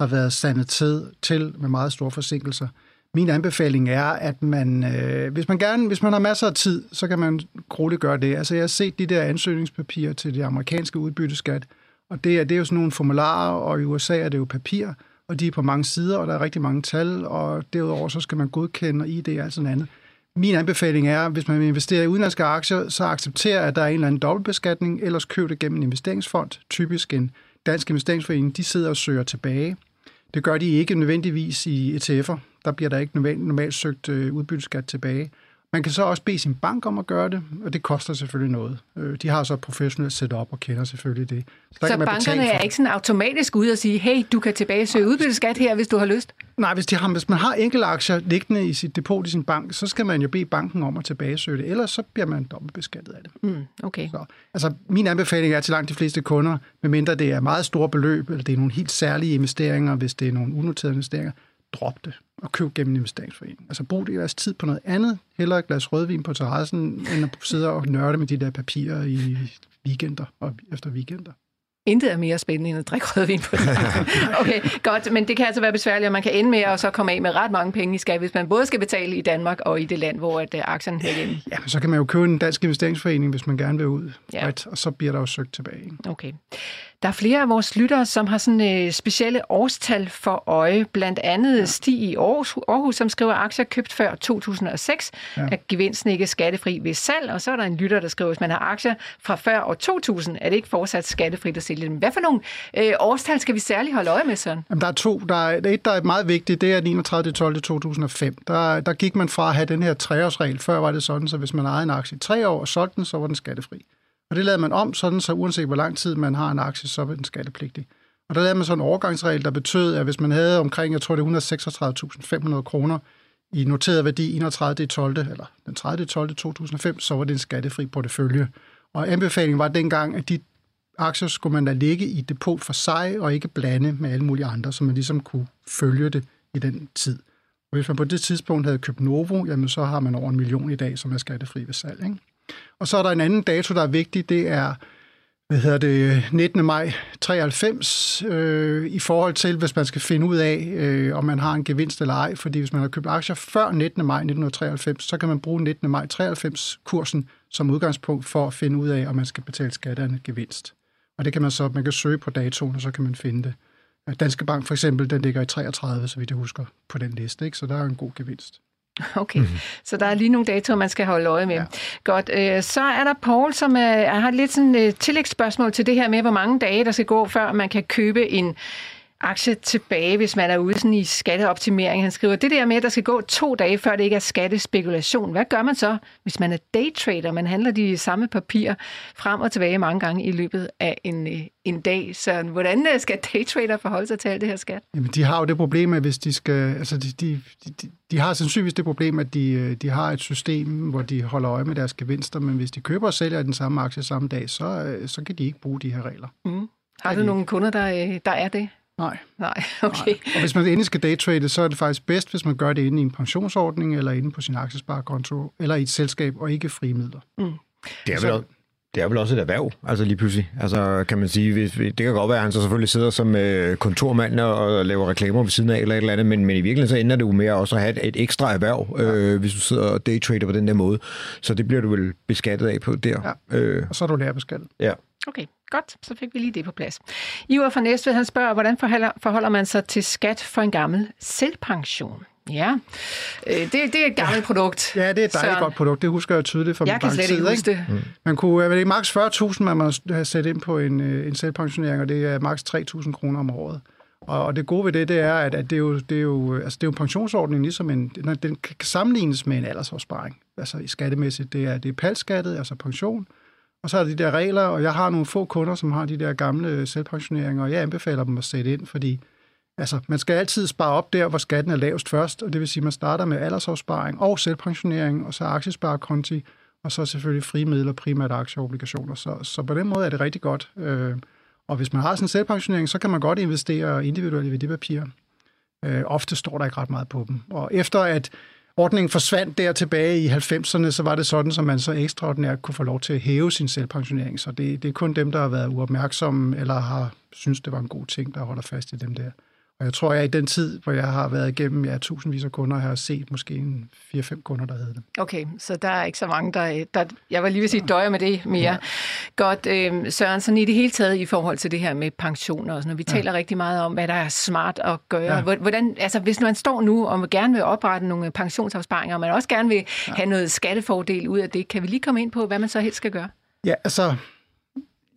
har været sandet til, til med meget store forsinkelser. Min anbefaling er, at man, øh, hvis man gerne, hvis man har masser af tid, så kan man grueligt gøre det. Altså, jeg har set de der ansøgningspapirer til det amerikanske udbytteskat, og det er, det er jo sådan nogle formularer, og i USA er det jo papir, og de er på mange sider, og der er rigtig mange tal, og derudover så skal man godkende og ID og sådan andet. Min anbefaling er, hvis man vil investere i udenlandske aktier, så accepterer, at der er en eller anden dobbeltbeskatning, ellers køb det gennem en investeringsfond, typisk en dansk investeringsforening, de sidder og søger tilbage. Det gør de ikke nødvendigvis i ETF'er. Der bliver der ikke normalt søgt øh, udbytteskat tilbage. Man kan så også bede sin bank om at gøre det, og det koster selvfølgelig noget. Øh, de har så et professionelt setup og kender selvfølgelig det. Så, så bankerne er ikke sådan automatisk ude og sige, hey, du kan tilbage søge udbytteskat her, hvis du har lyst? Nej, hvis, de har, hvis man har enkelte aktier liggende i sit depot i sin bank, så skal man jo bede banken om at tilbagesøge det, ellers så bliver man dobbeltbeskattet af det. Mm, okay. Så, altså, min anbefaling er til langt de fleste kunder, medmindre det er meget store beløb, eller det er nogle helt særlige investeringer, hvis det er nogle unoterede investeringer, drop det og køb gennem en investeringsforening. Altså brug det jeres tid på noget andet. Heller et glas rødvin på terrassen, end at sidde og nørde med de der papirer i weekender og efter weekender. Intet er mere spændende end at drikke rødvin på. Okay, godt. Men det kan altså være besværligt, og man kan ende med at så komme af med ret mange penge i skat, hvis man både skal betale i Danmark og i det land, hvor at, uh, aktien hører hjemme. Ja, men så kan man jo købe en dansk investeringsforening, hvis man gerne vil ud. Ja. Right? Og så bliver der jo søgt tilbage. Okay. Der er flere af vores lyttere, som har sådan øh, specielle årstal for øje. Blandt andet ja. Stig i Aarhus, Aarhus, som skriver, aktier købt før 2006, ja. at gevinsten ikke er skattefri ved salg. Og så er der en lytter, der skriver, hvis man har aktier fra før år 2000, er det ikke fortsat skattefrit at sælge dem. Hvad for nogle øh, årstal skal vi særligt holde øje med, Søren? Jamen, der er to. Der er, et, der er meget vigtigt, det er 31. 12. 2005. Der, der gik man fra at have den her treårsregel. Før var det sådan, så hvis man ejede en aktie i tre år og solgte den, så var den skattefri. Og det lavede man om sådan, så uanset hvor lang tid man har en aktie, så er den skattepligtig. Og der lavede man sådan en overgangsregel, der betød, at hvis man havde omkring, jeg tror det 136.500 kroner i noteret værdi 31. 12. eller den 30. 12. 2005, så var det en skattefri portefølje. Og anbefalingen var dengang, at de aktier skulle man da ligge i depot for sig, og ikke blande med alle mulige andre, så man ligesom kunne følge det i den tid. Og hvis man på det tidspunkt havde købt Novo, jamen så har man over en million i dag, som er skattefri ved salg. Ikke? Og så er der en anden dato, der er vigtig, det er hvad hedder det, 19. maj 93, øh, i forhold til, hvis man skal finde ud af, øh, om man har en gevinst eller ej. Fordi hvis man har købt aktier før 19. maj 1993, så kan man bruge 19. maj 93-kursen som udgangspunkt for at finde ud af, om man skal betale skat af en gevinst. Og det kan man så, man kan søge på datoen, og så kan man finde det. Danske Bank for eksempel, den ligger i 33, så vidt jeg husker, på den liste, ikke? så der er en god gevinst. Okay, mm-hmm. så der er lige nogle datoer, man skal holde øje med. Ja. Godt, øh, så er der Paul, som er, har lidt sådan et tillægsspørgsmål til det her med, hvor mange dage der skal gå, før man kan købe en aktie tilbage, hvis man er ude sådan i skatteoptimering. Han skriver, det der med, at der skal gå to dage, før det ikke er skattespekulation. Hvad gør man så, hvis man er daytrader? Man handler de samme papirer frem og tilbage mange gange i løbet af en, øh, en dag. Så hvordan øh, skal daytrader forholde sig til alt det her skat? Jamen, de har jo det problem, at hvis de skal... Altså, de, de, de, de har sandsynligvis det problem, at de, øh, de har et system, hvor de holder øje med deres gevinster, men hvis de køber og sælger den samme aktie samme dag, så, så kan de ikke bruge de her regler. Mm. Har du nogle kunder, der, der er det? Nej. Nej, okay. Nej. Og hvis man endelig skal daytrade, så er det faktisk bedst, hvis man gør det inde i en pensionsordning, eller inde på sin aktiesparekonto, eller i et selskab, og ikke frimidler. Mm. Det er vel det er vel også et erhverv, altså lige pludselig. Altså kan man sige, hvis, det kan godt være, at han så selvfølgelig sidder som øh, kontormand og, laver reklamer ved siden af eller et eller andet, men, men i virkeligheden så ender det jo mere også at have et, et ekstra erhverv, øh, hvis du sidder og daytrader på den der måde. Så det bliver du vel beskattet af på der. Ja. Øh. Og så er du lærer beskattet. Ja. Okay, godt. Så fik vi lige det på plads. Ivar fra Næstved, han spørger, hvordan forholder, man sig til skat for en gammel selvpension? Ja, øh, det, det er et gammelt produkt. Ja, det er et dejligt så... godt produkt. Det husker jeg tydeligt fra jeg min banktid. Jeg kan slet ikke huske det. Mm. Man kunne, det er maks 40.000, man må have sat ind på en, øh, en selvpensionering, og det er maks 3.000 kroner om året. Og, og det gode ved det, det er, at, at det, er jo, det, er jo, altså det er jo en pensionsordning, ligesom en, den kan sammenlignes med en aldersopsparing. Altså i skattemæssigt, det er, det er palskattet, altså pension, og så er der de der regler, og jeg har nogle få kunder, som har de der gamle øh, selvpensioneringer, og jeg anbefaler dem at sætte ind, fordi altså, man skal altid spare op der, hvor skatten er lavest først, og det vil sige, at man starter med aldersopsparing og selvpensionering, og så aktiesparekonti, og så selvfølgelig frie midler, primært aktieobligationer. Så, så på den måde er det rigtig godt. Øh, og hvis man har sådan en selvpensionering, så kan man godt investere individuelt i værdipapirer. Øh, ofte står der ikke ret meget på dem. Og efter at ordningen forsvandt der tilbage i 90'erne, så var det sådan, at man så ekstraordinært kunne få lov til at hæve sin selvpensionering. Så det, det er kun dem, der har været uopmærksomme eller har synes det var en god ting, der holder fast i dem der. Og jeg tror, jeg i den tid, hvor jeg har været igennem ja, tusindvis af kunder, har set måske en 4-5 kunder, der havde det. Okay, så der er ikke så mange, der... der jeg var lige ved at sige, døjer med det mere. Ja. Godt, øh, Sørensen, i det hele taget i forhold til det her med pensioner og sådan noget. Vi ja. taler rigtig meget om, hvad der er smart at gøre. Ja. Hvordan, altså, hvis man står nu og gerne vil oprette nogle pensionsopsparinger, og man også gerne vil ja. have noget skattefordel ud af det, kan vi lige komme ind på, hvad man så helst skal gøre? Ja, altså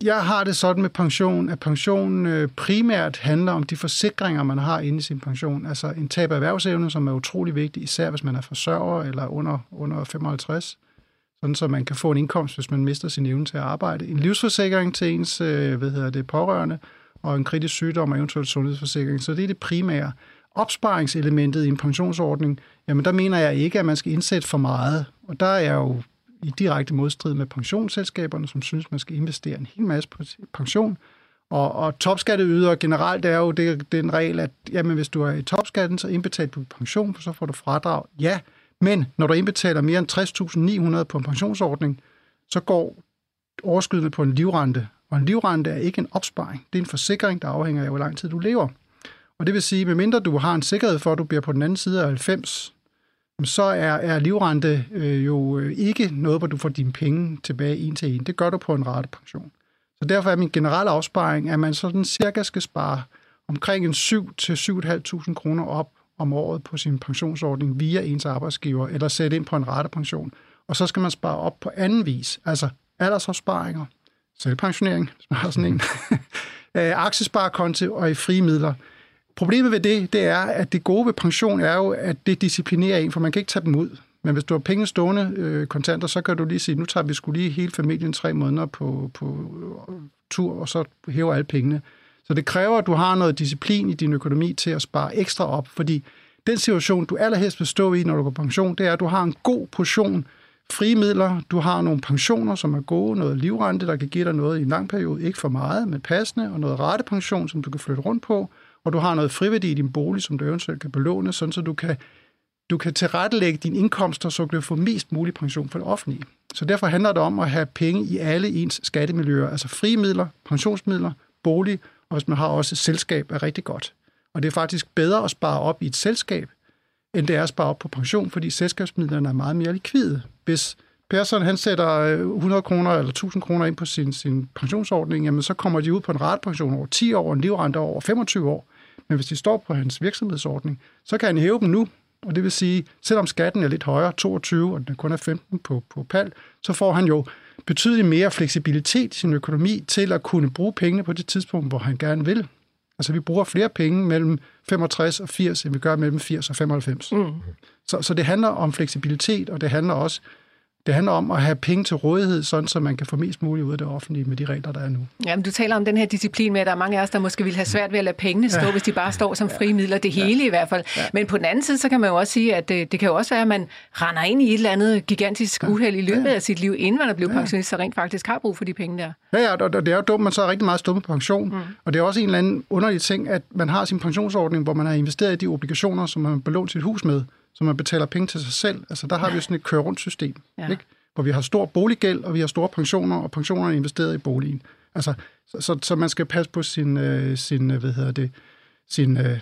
jeg har det sådan med pension, at pensionen øh, primært handler om de forsikringer, man har inde i sin pension. Altså en tab af erhvervsevne, som er utrolig vigtig, især hvis man er forsørger eller under, under 55, sådan så man kan få en indkomst, hvis man mister sin evne til at arbejde. En livsforsikring til ens øh, hvad hedder det, pårørende, og en kritisk sygdom og eventuelt sundhedsforsikring. Så det er det primære. Opsparingselementet i en pensionsordning, jamen der mener jeg ikke, at man skal indsætte for meget. Og der er jeg jo i direkte modstrid med pensionsselskaberne, som synes, man skal investere en hel masse på pension. Og, og topskatteyder generelt er jo det, den regel, at jamen, hvis du er i topskatten, så indbetaler du pension, så får du fradrag. Ja, men når du indbetaler mere end 60.900 på en pensionsordning, så går overskydende på en livrente. Og en livrente er ikke en opsparing. Det er en forsikring, der afhænger af, hvor lang tid du lever. Og det vil sige, at medmindre du har en sikkerhed for, at du bliver på den anden side af 90, så er, er livrente øh, jo øh, ikke noget, hvor du får dine penge tilbage en til en. Det gør du på en ratepension. Så derfor er min generelle afsparing, at man sådan cirka skal spare omkring en 7 til 7.500 kroner op om året på sin pensionsordning via ens arbejdsgiver, eller sætte ind på en ratepension. Og så skal man spare op på anden vis, altså aldersopsparinger, selvpensionering, man har sådan en, øh, aktiesparekonti og i frie midler. Problemet ved det, det er, at det gode ved pension er jo, at det disciplinerer en, for man kan ikke tage dem ud. Men hvis du har penge stående øh, kontanter, så kan du lige sige, nu tager vi skulle lige hele familien tre måneder på, på øh, tur, og så hæver alle pengene. Så det kræver, at du har noget disciplin i din økonomi til at spare ekstra op, fordi den situation, du allerhelst vil stå i, når du går på pension, det er, at du har en god portion frie midler, du har nogle pensioner, som er gode, noget livrente, der kan give dig noget i en lang periode, ikke for meget, men passende, og noget ratepension, som du kan flytte rundt på, og du har noget friværdi i din bolig, som du eventuelt kan belåne, sådan så du kan, du kan tilrettelægge dine indkomster, så du kan få mest mulig pension for det offentlige. Så derfor handler det om at have penge i alle ens skattemiljøer, altså frie midler, pensionsmidler, bolig, og hvis man har også et selskab, er rigtig godt. Og det er faktisk bedre at spare op i et selskab, end det er at spare op på pension, fordi selskabsmidlerne er meget mere likvide. Hvis Persson han sætter øh, 100 kroner eller 1000 kroner ind på sin, sin pensionsordning, jamen så kommer de ud på en ratepension over 10 år, en livrente over 25 år. Men hvis de står på hans virksomhedsordning, så kan han hæve dem nu. Og det vil sige, selvom skatten er lidt højere, 22, og den kun er 15 på, på pal, så får han jo betydeligt mere fleksibilitet i sin økonomi til at kunne bruge pengene på det tidspunkt, hvor han gerne vil. Altså vi bruger flere penge mellem 65 og 80, end vi gør mellem 80 og 95. Mm. Så, så det handler om fleksibilitet, og det handler også det handler om at have penge til rådighed, sådan så man kan få mest muligt ud af det offentlige med de regler, der er nu. Jamen, du taler om den her disciplin med, at der er mange af os, der måske vil have svært ved at lade pengene stå, ja. hvis de bare står som frie midler, det hele ja. i hvert fald. Ja. Men på den anden side, så kan man jo også sige, at det, det kan jo også være, at man render ind i et eller andet gigantisk uheld i løbet ja. af sit liv, inden man er blevet ja. pensionist, så rent faktisk har brug for de penge der. Ja, ja, og det er jo dumt, man så er rigtig meget stået på pension. Mm. Og det er også en eller anden underlig ting, at man har sin pensionsordning, hvor man har investeret i de obligationer, som man belånt sit hus med, så man betaler penge til sig selv. Altså der har vi jo sådan et køre rundt system. Ja. Ikke? hvor vi har stor boliggæld, og vi har store pensioner, og pensionerne er investeret i boligen. Altså, så, så, så man skal passe på sin, øh, sin øh, hvad hedder det, sin, øh,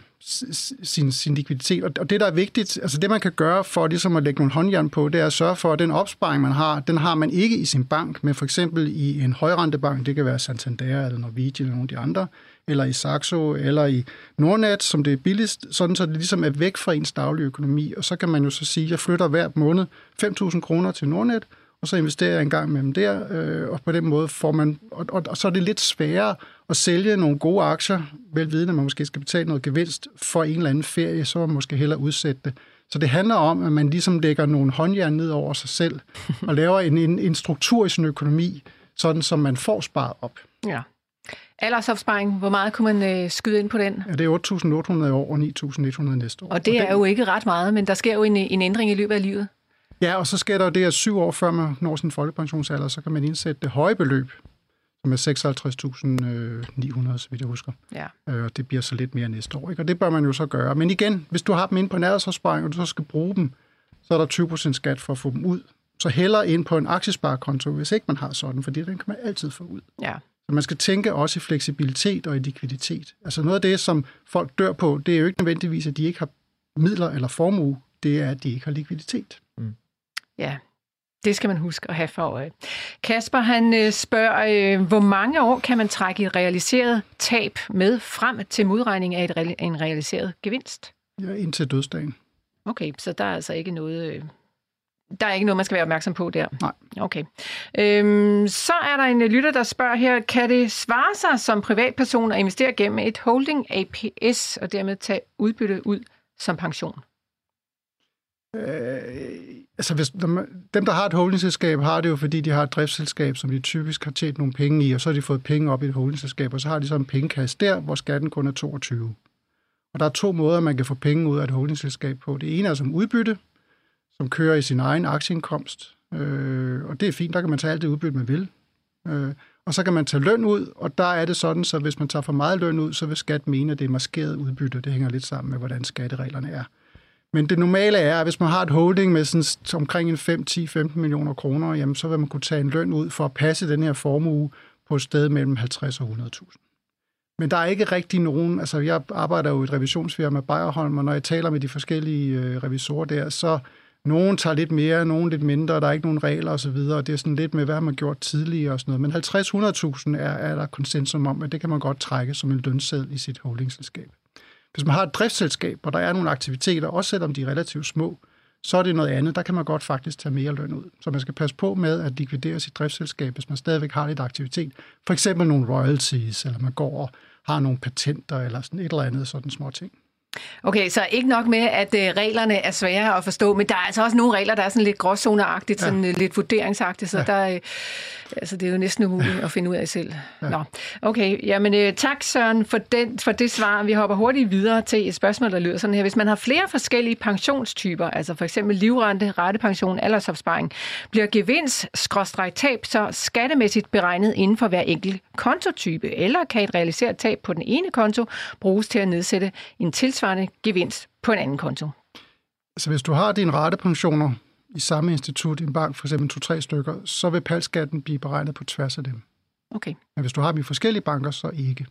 sin, sin likviditet. Og det, der er vigtigt, altså det, man kan gøre for ligesom at lægge nogle håndjern på, det er at sørge for, at den opsparing, man har, den har man ikke i sin bank, men for eksempel i en højrentebank, det kan være Santander eller Norwegian eller nogle af de andre, eller i Saxo, eller i Nordnet, som det er billigst, sådan så det ligesom er væk fra ens daglige økonomi. Og så kan man jo så sige, at jeg flytter hver måned 5.000 kroner til Nordnet, og så investerer jeg en gang med dem der, øh, og på den måde får man, og, og, og så er det lidt sværere at sælge nogle gode aktier, velvidende, at man måske skal betale noget gevinst for en eller anden ferie, så man måske hellere udsætte det. Så det handler om, at man ligesom lægger nogle håndjern ned over sig selv, og laver en, en, en struktur i sin økonomi, sådan som man får sparet op. Ja. Aldersopsparing, hvor meget kunne man øh, skyde ind på den? Ja, det er 8.800 i år og 9.100 næste år. Og det og er den... jo ikke ret meget, men der sker jo en, en ændring i løbet af livet. Ja, og så sker der det, at syv år før man når sin folkepensionsalder, så kan man indsætte det høje beløb, som er 56.900, så vidt jeg husker. Ja. Øh, og det bliver så lidt mere næste år. Ikke? Og det bør man jo så gøre. Men igen, hvis du har dem inde på en aldersopsparing, og du så skal bruge dem, så er der 20% skat for at få dem ud. Så heller ind på en aktiesparekonto, hvis ikke man har sådan, fordi den kan man altid få ud. Ja. Så man skal tænke også i fleksibilitet og i likviditet. Altså noget af det, som folk dør på, det er jo ikke nødvendigvis, at de ikke har midler eller formue. Det er, at de ikke har likviditet. Ja, det skal man huske at have for øje. Kasper han øh, spørger, øh, hvor mange år kan man trække et realiseret tab med frem til modregning af et, en realiseret gevinst? Ja, indtil dødsdagen. Okay, så der er altså ikke noget... Øh, der er ikke noget, man skal være opmærksom på der? Nej. Okay. Øhm, så er der en lytter, der spørger her, kan det svare sig som privatperson at investere gennem et holding APS og dermed tage udbytte ud som pension? Øh, altså hvis, dem, der har et holdingselskab, har det jo, fordi de har et driftsselskab, som de typisk har tjent nogle penge i, og så har de fået penge op i et holdingselskab, og så har de så en pengekasse der, hvor skatten kun er 22. Og der er to måder, man kan få penge ud af et holdingselskab på. Det ene er som udbytte, som kører i sin egen aktieindkomst, øh, og det er fint, der kan man tage alt det udbytte, man vil. Øh, og så kan man tage løn ud, og der er det sådan, så hvis man tager for meget løn ud, så vil skat mene, at det er maskeret udbytte. Det hænger lidt sammen med, hvordan skattereglerne er. Men det normale er, at hvis man har et holding med sådan omkring en 5, 10, 15 millioner kroner, jamen så vil man kunne tage en løn ud for at passe den her formue på et sted mellem 50 og 100.000. Men der er ikke rigtig nogen, altså jeg arbejder jo i et revisionsfirma Bayerholm, og når jeg taler med de forskellige øh, revisorer der, så nogen tager lidt mere, nogen lidt mindre, der er ikke nogen regler osv., og det er sådan lidt med, hvad man har gjort tidligere og sådan noget. Men 50-100.000 er, er der konsensum om, at det kan man godt trække som en lønseddel i sit holdingselskab. Hvis man har et driftsselskab, hvor der er nogle aktiviteter, også selvom de er relativt små, så er det noget andet. Der kan man godt faktisk tage mere løn ud. Så man skal passe på med at likvidere sit driftsselskab, hvis man stadigvæk har lidt aktivitet. For eksempel nogle royalties, eller man går og har nogle patenter, eller sådan et eller andet sådan små ting. Okay, så ikke nok med, at øh, reglerne er svære at forstå, men der er altså også nogle regler, der er sådan lidt gråzoneagtigt, ja. sådan øh, lidt vurderingsagtigt, så ja. der, øh, altså, det er jo næsten umuligt at finde ud af selv. Ja. Nå, okay, jamen tak Søren for, den, for det svar. Vi hopper hurtigt videre til et spørgsmål, der lyder sådan her. Hvis man har flere forskellige pensionstyper, altså for eksempel livrente, rettepension, aldersopsparing, bliver gevinst tab så skattemæssigt beregnet inden for hver enkelt kontotype, eller kan et realiseret tab på den ene konto bruges til at nedsætte en tilsvarende gevinst på en anden konto? Altså hvis du har dine ratepensioner i samme institut, i en bank, for eksempel to-tre stykker, så vil palskatten blive beregnet på tværs af dem. Okay. Men hvis du har dem i forskellige banker, så ikke.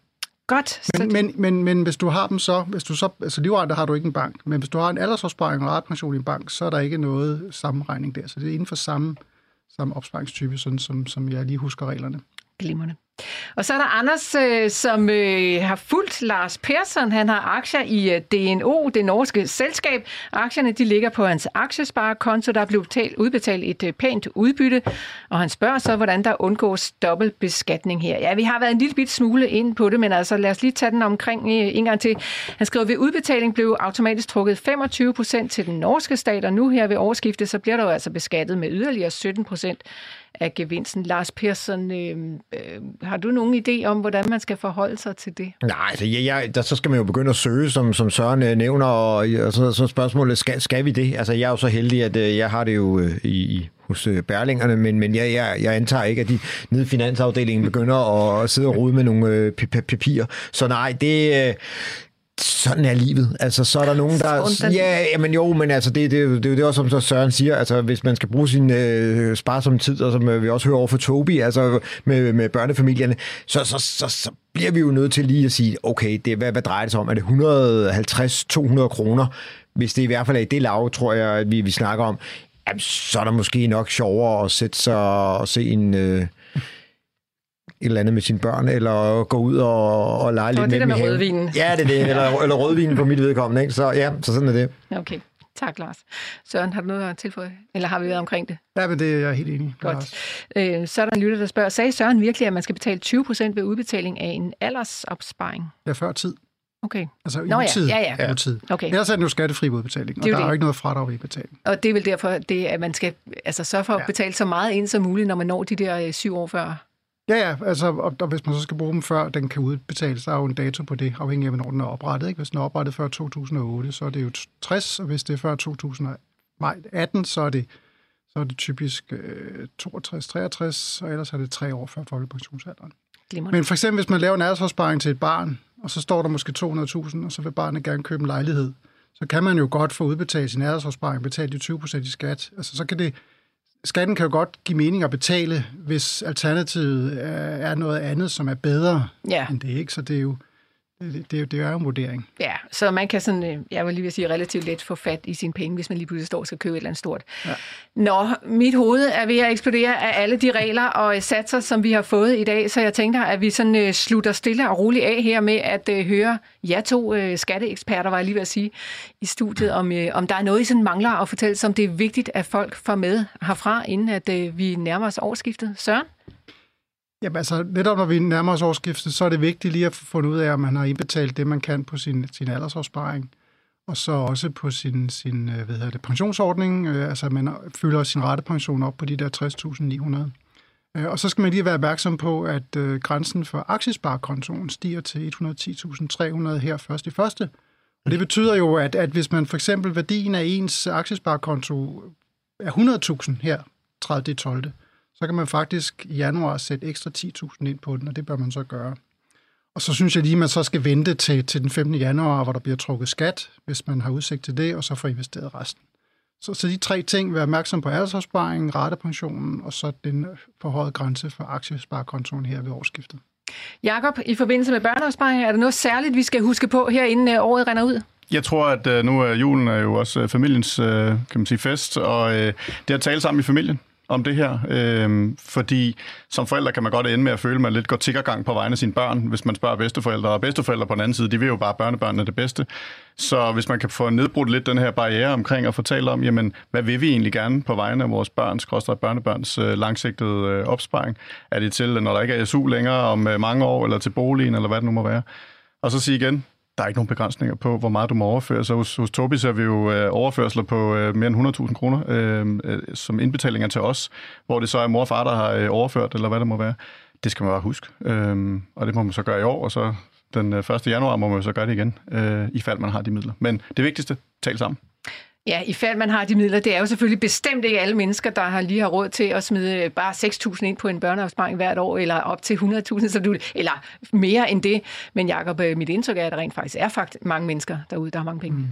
Godt. Men, men, men, men hvis du har dem så, hvis du så, altså livrente har du ikke en bank, men hvis du har en aldersopsparing og retpension i en bank, så er der ikke noget sammenregning der. Så det er inden for samme, samme opsparingstype, sådan som, som jeg lige husker reglerne. Glimmerne. Og så er der Anders, øh, som øh, har fulgt Lars Persson. Han har aktier i øh, DNO, det norske selskab. Aktierne de ligger på hans aktiesparekonto. Der er blevet betalt, udbetalt et øh, pænt udbytte. Og han spørger så, hvordan der undgås dobbeltbeskatning her. Ja, vi har været en lille bit smule ind på det, men altså lad os lige tage den omkring øh, en gang til. Han skriver, ved udbetaling blev automatisk trukket 25 procent til den norske stat, og nu her ved årsskiftet, så bliver der jo altså beskattet med yderligere 17 procent af gevinsten. Lars Persson, øh, øh, har du nogen idé om, hvordan man skal forholde sig til det? Nej, altså, jeg, ja, der, så skal man jo begynde at søge, som, som Søren øh, nævner, og, og så, så spørgsmålet, skal, skal vi det? Altså, jeg er jo så heldig, at øh, jeg har det jo øh, i, hos øh, Berlingerne, men, men jeg, jeg, jeg antager ikke, at de nede i finansafdelingen begynder at, at sidde og rode med nogle øh, papirer. Så nej, det... Øh, Øh, sådan er livet. Altså, så er der nogen, der... Ja, men jo, men altså, det, det, det, det er også, som så Søren siger, altså, hvis man skal bruge sin øh, sparsomme tid, og som vi også hører over for Tobi, altså med, med børnefamilierne, så, så, så, så bliver vi jo nødt til lige at sige, okay, det, hvad, hvad drejer det sig om? Er det 150-200 kroner? Hvis det i hvert fald er i det lav, tror jeg, at vi, vi snakker om, jamen, så er der måske nok sjovere at sætte sig og se en... Øh, et eller andet med sine børn, eller gå ud og, og lege lidt det med der dem med rødvinen. Ja, det er det. Eller, eller rødvinen på mit vedkommende. Ikke? Så ja, så sådan er det. Okay. Tak, Lars. Søren, har du noget at tilføje? Eller har vi været omkring det? Ja, men det er jeg helt enig i. Godt. Øh, så er der en lytter, der spørger, sagde Søren virkelig, at man skal betale 20 procent ved udbetaling af en aldersopsparing? Ja, før tid. Okay. Altså Nå ja, utid. ja, ja. Utid. Okay. Ellers er den jo skattefri udbetaling, og Det er der er det. jo ikke noget fradrag ved betaling. Og det er vel derfor, det, at man skal altså, sørge for at Ja. betale så meget ind som muligt, når man når de der øh, syv år før. Ja, ja, altså, og, og hvis man så skal bruge dem før den kan udbetales, så er jo en dato på det, afhængig af, hvornår den er oprettet. Ikke? Hvis den er oprettet før 2008, så er det jo 60, og hvis det er før 2018, så er det, så er det typisk øh, 62-63, og ellers er det tre år før folkepensionsalderen. Glimrende. Men for eksempel, hvis man laver en aldersopsparing til et barn, og så står der måske 200.000, og så vil barnet gerne købe en lejlighed, så kan man jo godt få udbetalt sin aldersopsparing, betale de 20% i skat. Altså, så kan det, skatten kan jo godt give mening at betale, hvis alternativet er, noget andet, som er bedre Ja. end det, ikke? Så det er jo, det, det, er jo- det er jo en vurdering. Ja, så man kan sådan, øh, jeg vil lige vil sige, relativt let få fat i sine penge, hvis man lige pludselig står og skal købe et eller andet stort. Ja. Nå, mit hoved er ved at eksplodere af alle de regler og øh, satser, som vi har fået i dag, så jeg tænker, at vi sådan øh, slutter stille og roligt af her med at høre jer to skatteeksperter, var jeg lige ved at sige, i studiet, om, om der er noget, I sådan mangler at fortælle, som det er vigtigt, at folk får med herfra, inden at vi nærmer os årsskiftet. Søren? Jamen altså, netop når vi nærmer os årsskiftet, så er det vigtigt lige at få fundet ud af, om man har indbetalt det, man kan på sin, sin aldersopsparing, og så også på sin, sin øh, hvad hedder det, pensionsordning, øh, altså at man fylder sin rettepension op på de der 60.900. Øh, og så skal man lige være opmærksom på, at øh, grænsen for aktiesparekontoen stiger til 110.300 her først i første. Og det betyder jo, at, at hvis man for eksempel værdien af ens aktiesparekonto er 100.000 her 30. 12 så kan man faktisk i januar sætte ekstra 10.000 ind på den, og det bør man så gøre. Og så synes jeg lige, at man så skal vente til, til den 15. januar, hvor der bliver trukket skat, hvis man har udsigt til det, og så få investeret resten. Så, så de tre ting, vær opmærksom på aldersopsparingen, ratepensionen, og så den forhøjede grænse for aktiesparekontoen her ved årsskiftet. Jakob, i forbindelse med børneopsparing, er der noget særligt, vi skal huske på her, inden øh, året render ud? Jeg tror, at øh, nu er julen er jo også øh, familiens kan man sige, fest, og det at tale sammen i familien om det her, øh, fordi som forældre kan man godt ende med at føle, at man lidt går tiggergang på vegne af sine børn, hvis man spørger bedsteforældre, og bedsteforældre på den anden side, de vil jo bare børnebørnene det bedste. Så hvis man kan få nedbrudt lidt den her barriere omkring at fortælle om, jamen, hvad vil vi egentlig gerne på vegne af vores børns, skråstrej børnebørns øh, langsigtede øh, opsparing? Er det til, når der ikke er SU længere om øh, mange år, eller til boligen, eller hvad det nu må være? Og så sige igen, der er ikke nogen begrænsninger på, hvor meget du må overføre. Så hos, hos Tobi ser vi jo øh, overførsler på øh, mere end 100.000 kroner øh, øh, som indbetalinger til os, hvor det så er mor og far, der har øh, overført, eller hvad det må være. Det skal man bare huske. Øh, og det må man så gøre i år, og så den øh, 1. januar må man jo så gøre det igen, øh, i fald man har de midler. Men det vigtigste, tal sammen. Ja, i fald man har de midler. Det er jo selvfølgelig bestemt ikke alle mennesker, der har lige har råd til at smide bare 6.000 ind på en børneopsparing hvert år, eller op til 100.000, som du, eller mere end det. Men Jacob, øh, mit indtryk er, at der rent faktisk er faktisk mange mennesker derude, der har mange penge. Mm.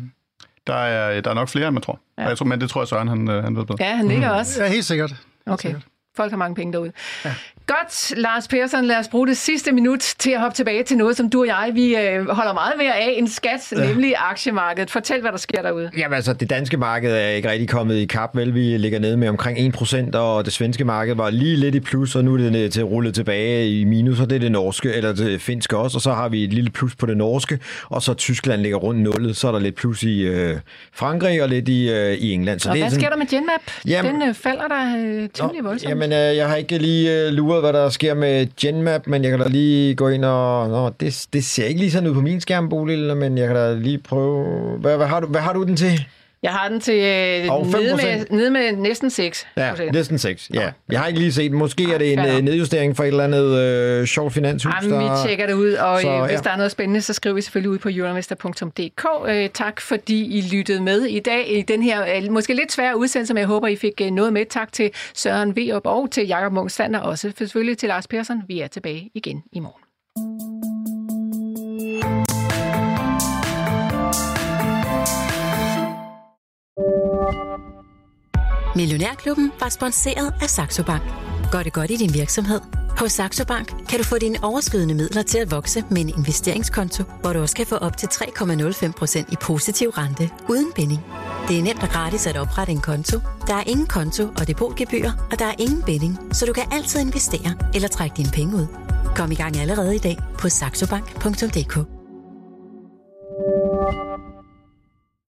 Der er, der er nok flere, end man tror. Ja. Jeg tror men det tror jeg, Søren han, øh, han ved bedre. Ja, han ligger også. Ja, helt sikkert. Helt Okay. sikkert. Folk har mange penge derude. Ja. Godt, Lars Persson, lad os bruge det sidste minut til at hoppe tilbage til noget, som du og jeg, vi øh, holder meget mere af en skat, ja. nemlig aktiemarkedet. Fortæl, hvad der sker derude. Jamen altså, det danske marked er ikke rigtig kommet i kap, vel? Vi ligger nede med omkring 1%, og det svenske marked var lige lidt i plus, og nu er det til rullet tilbage i minus, og det er det norske, eller det finske også, og så har vi et lille plus på det norske, og så Tyskland ligger rundt nullet, så er der lidt plus i øh, Frankrig og lidt i, øh, i England. Så og det hvad er sådan, sker der med Genmap? Jamen, Den øh, falder der øh, temmelig voldsomt. Jamen, øh, jeg har ikke lige øh, luret, hvad der sker med Genmap, men jeg kan da lige gå ind og... Nå, det, det ser ikke lige sådan ud på min skærm, Bolil, men jeg kan da lige prøve... Hvad, hvad, har, du, hvad har du den til? Jeg har den til øh, nede, 5%. med, nede med næsten 6 Ja, næsten 6. Ja. Jeg har ikke lige set Måske er det en øh, nedjustering fra et eller andet øh, sjovt finanshus. Jamen, vi der- tjekker det ud, og Så, ja. hvis der er noget spændende, så skriver vi selvfølgelig ud på euroinvestor.dk. Øh, tak fordi I lyttede med i dag i den her øh, måske lidt svære udsendelse, men jeg håber, I fik øh, noget med. Tak til Søren Veop og til Jakob Munk Stander, og også selvfølgelig til Lars Persson. Vi er tilbage igen i morgen. Millionærklubben var sponsoreret af Saxo Bank. Gør det godt i din virksomhed? Hos Saxo Bank kan du få dine overskydende midler til at vokse med en investeringskonto, hvor du også kan få op til 3,05% i positiv rente uden binding. Det er nemt og gratis at oprette en konto. Der er ingen konto og depotgebyr, og der er ingen binding, så du kan altid investere eller trække dine penge ud. Kom i gang allerede i dag på saxobank.dk.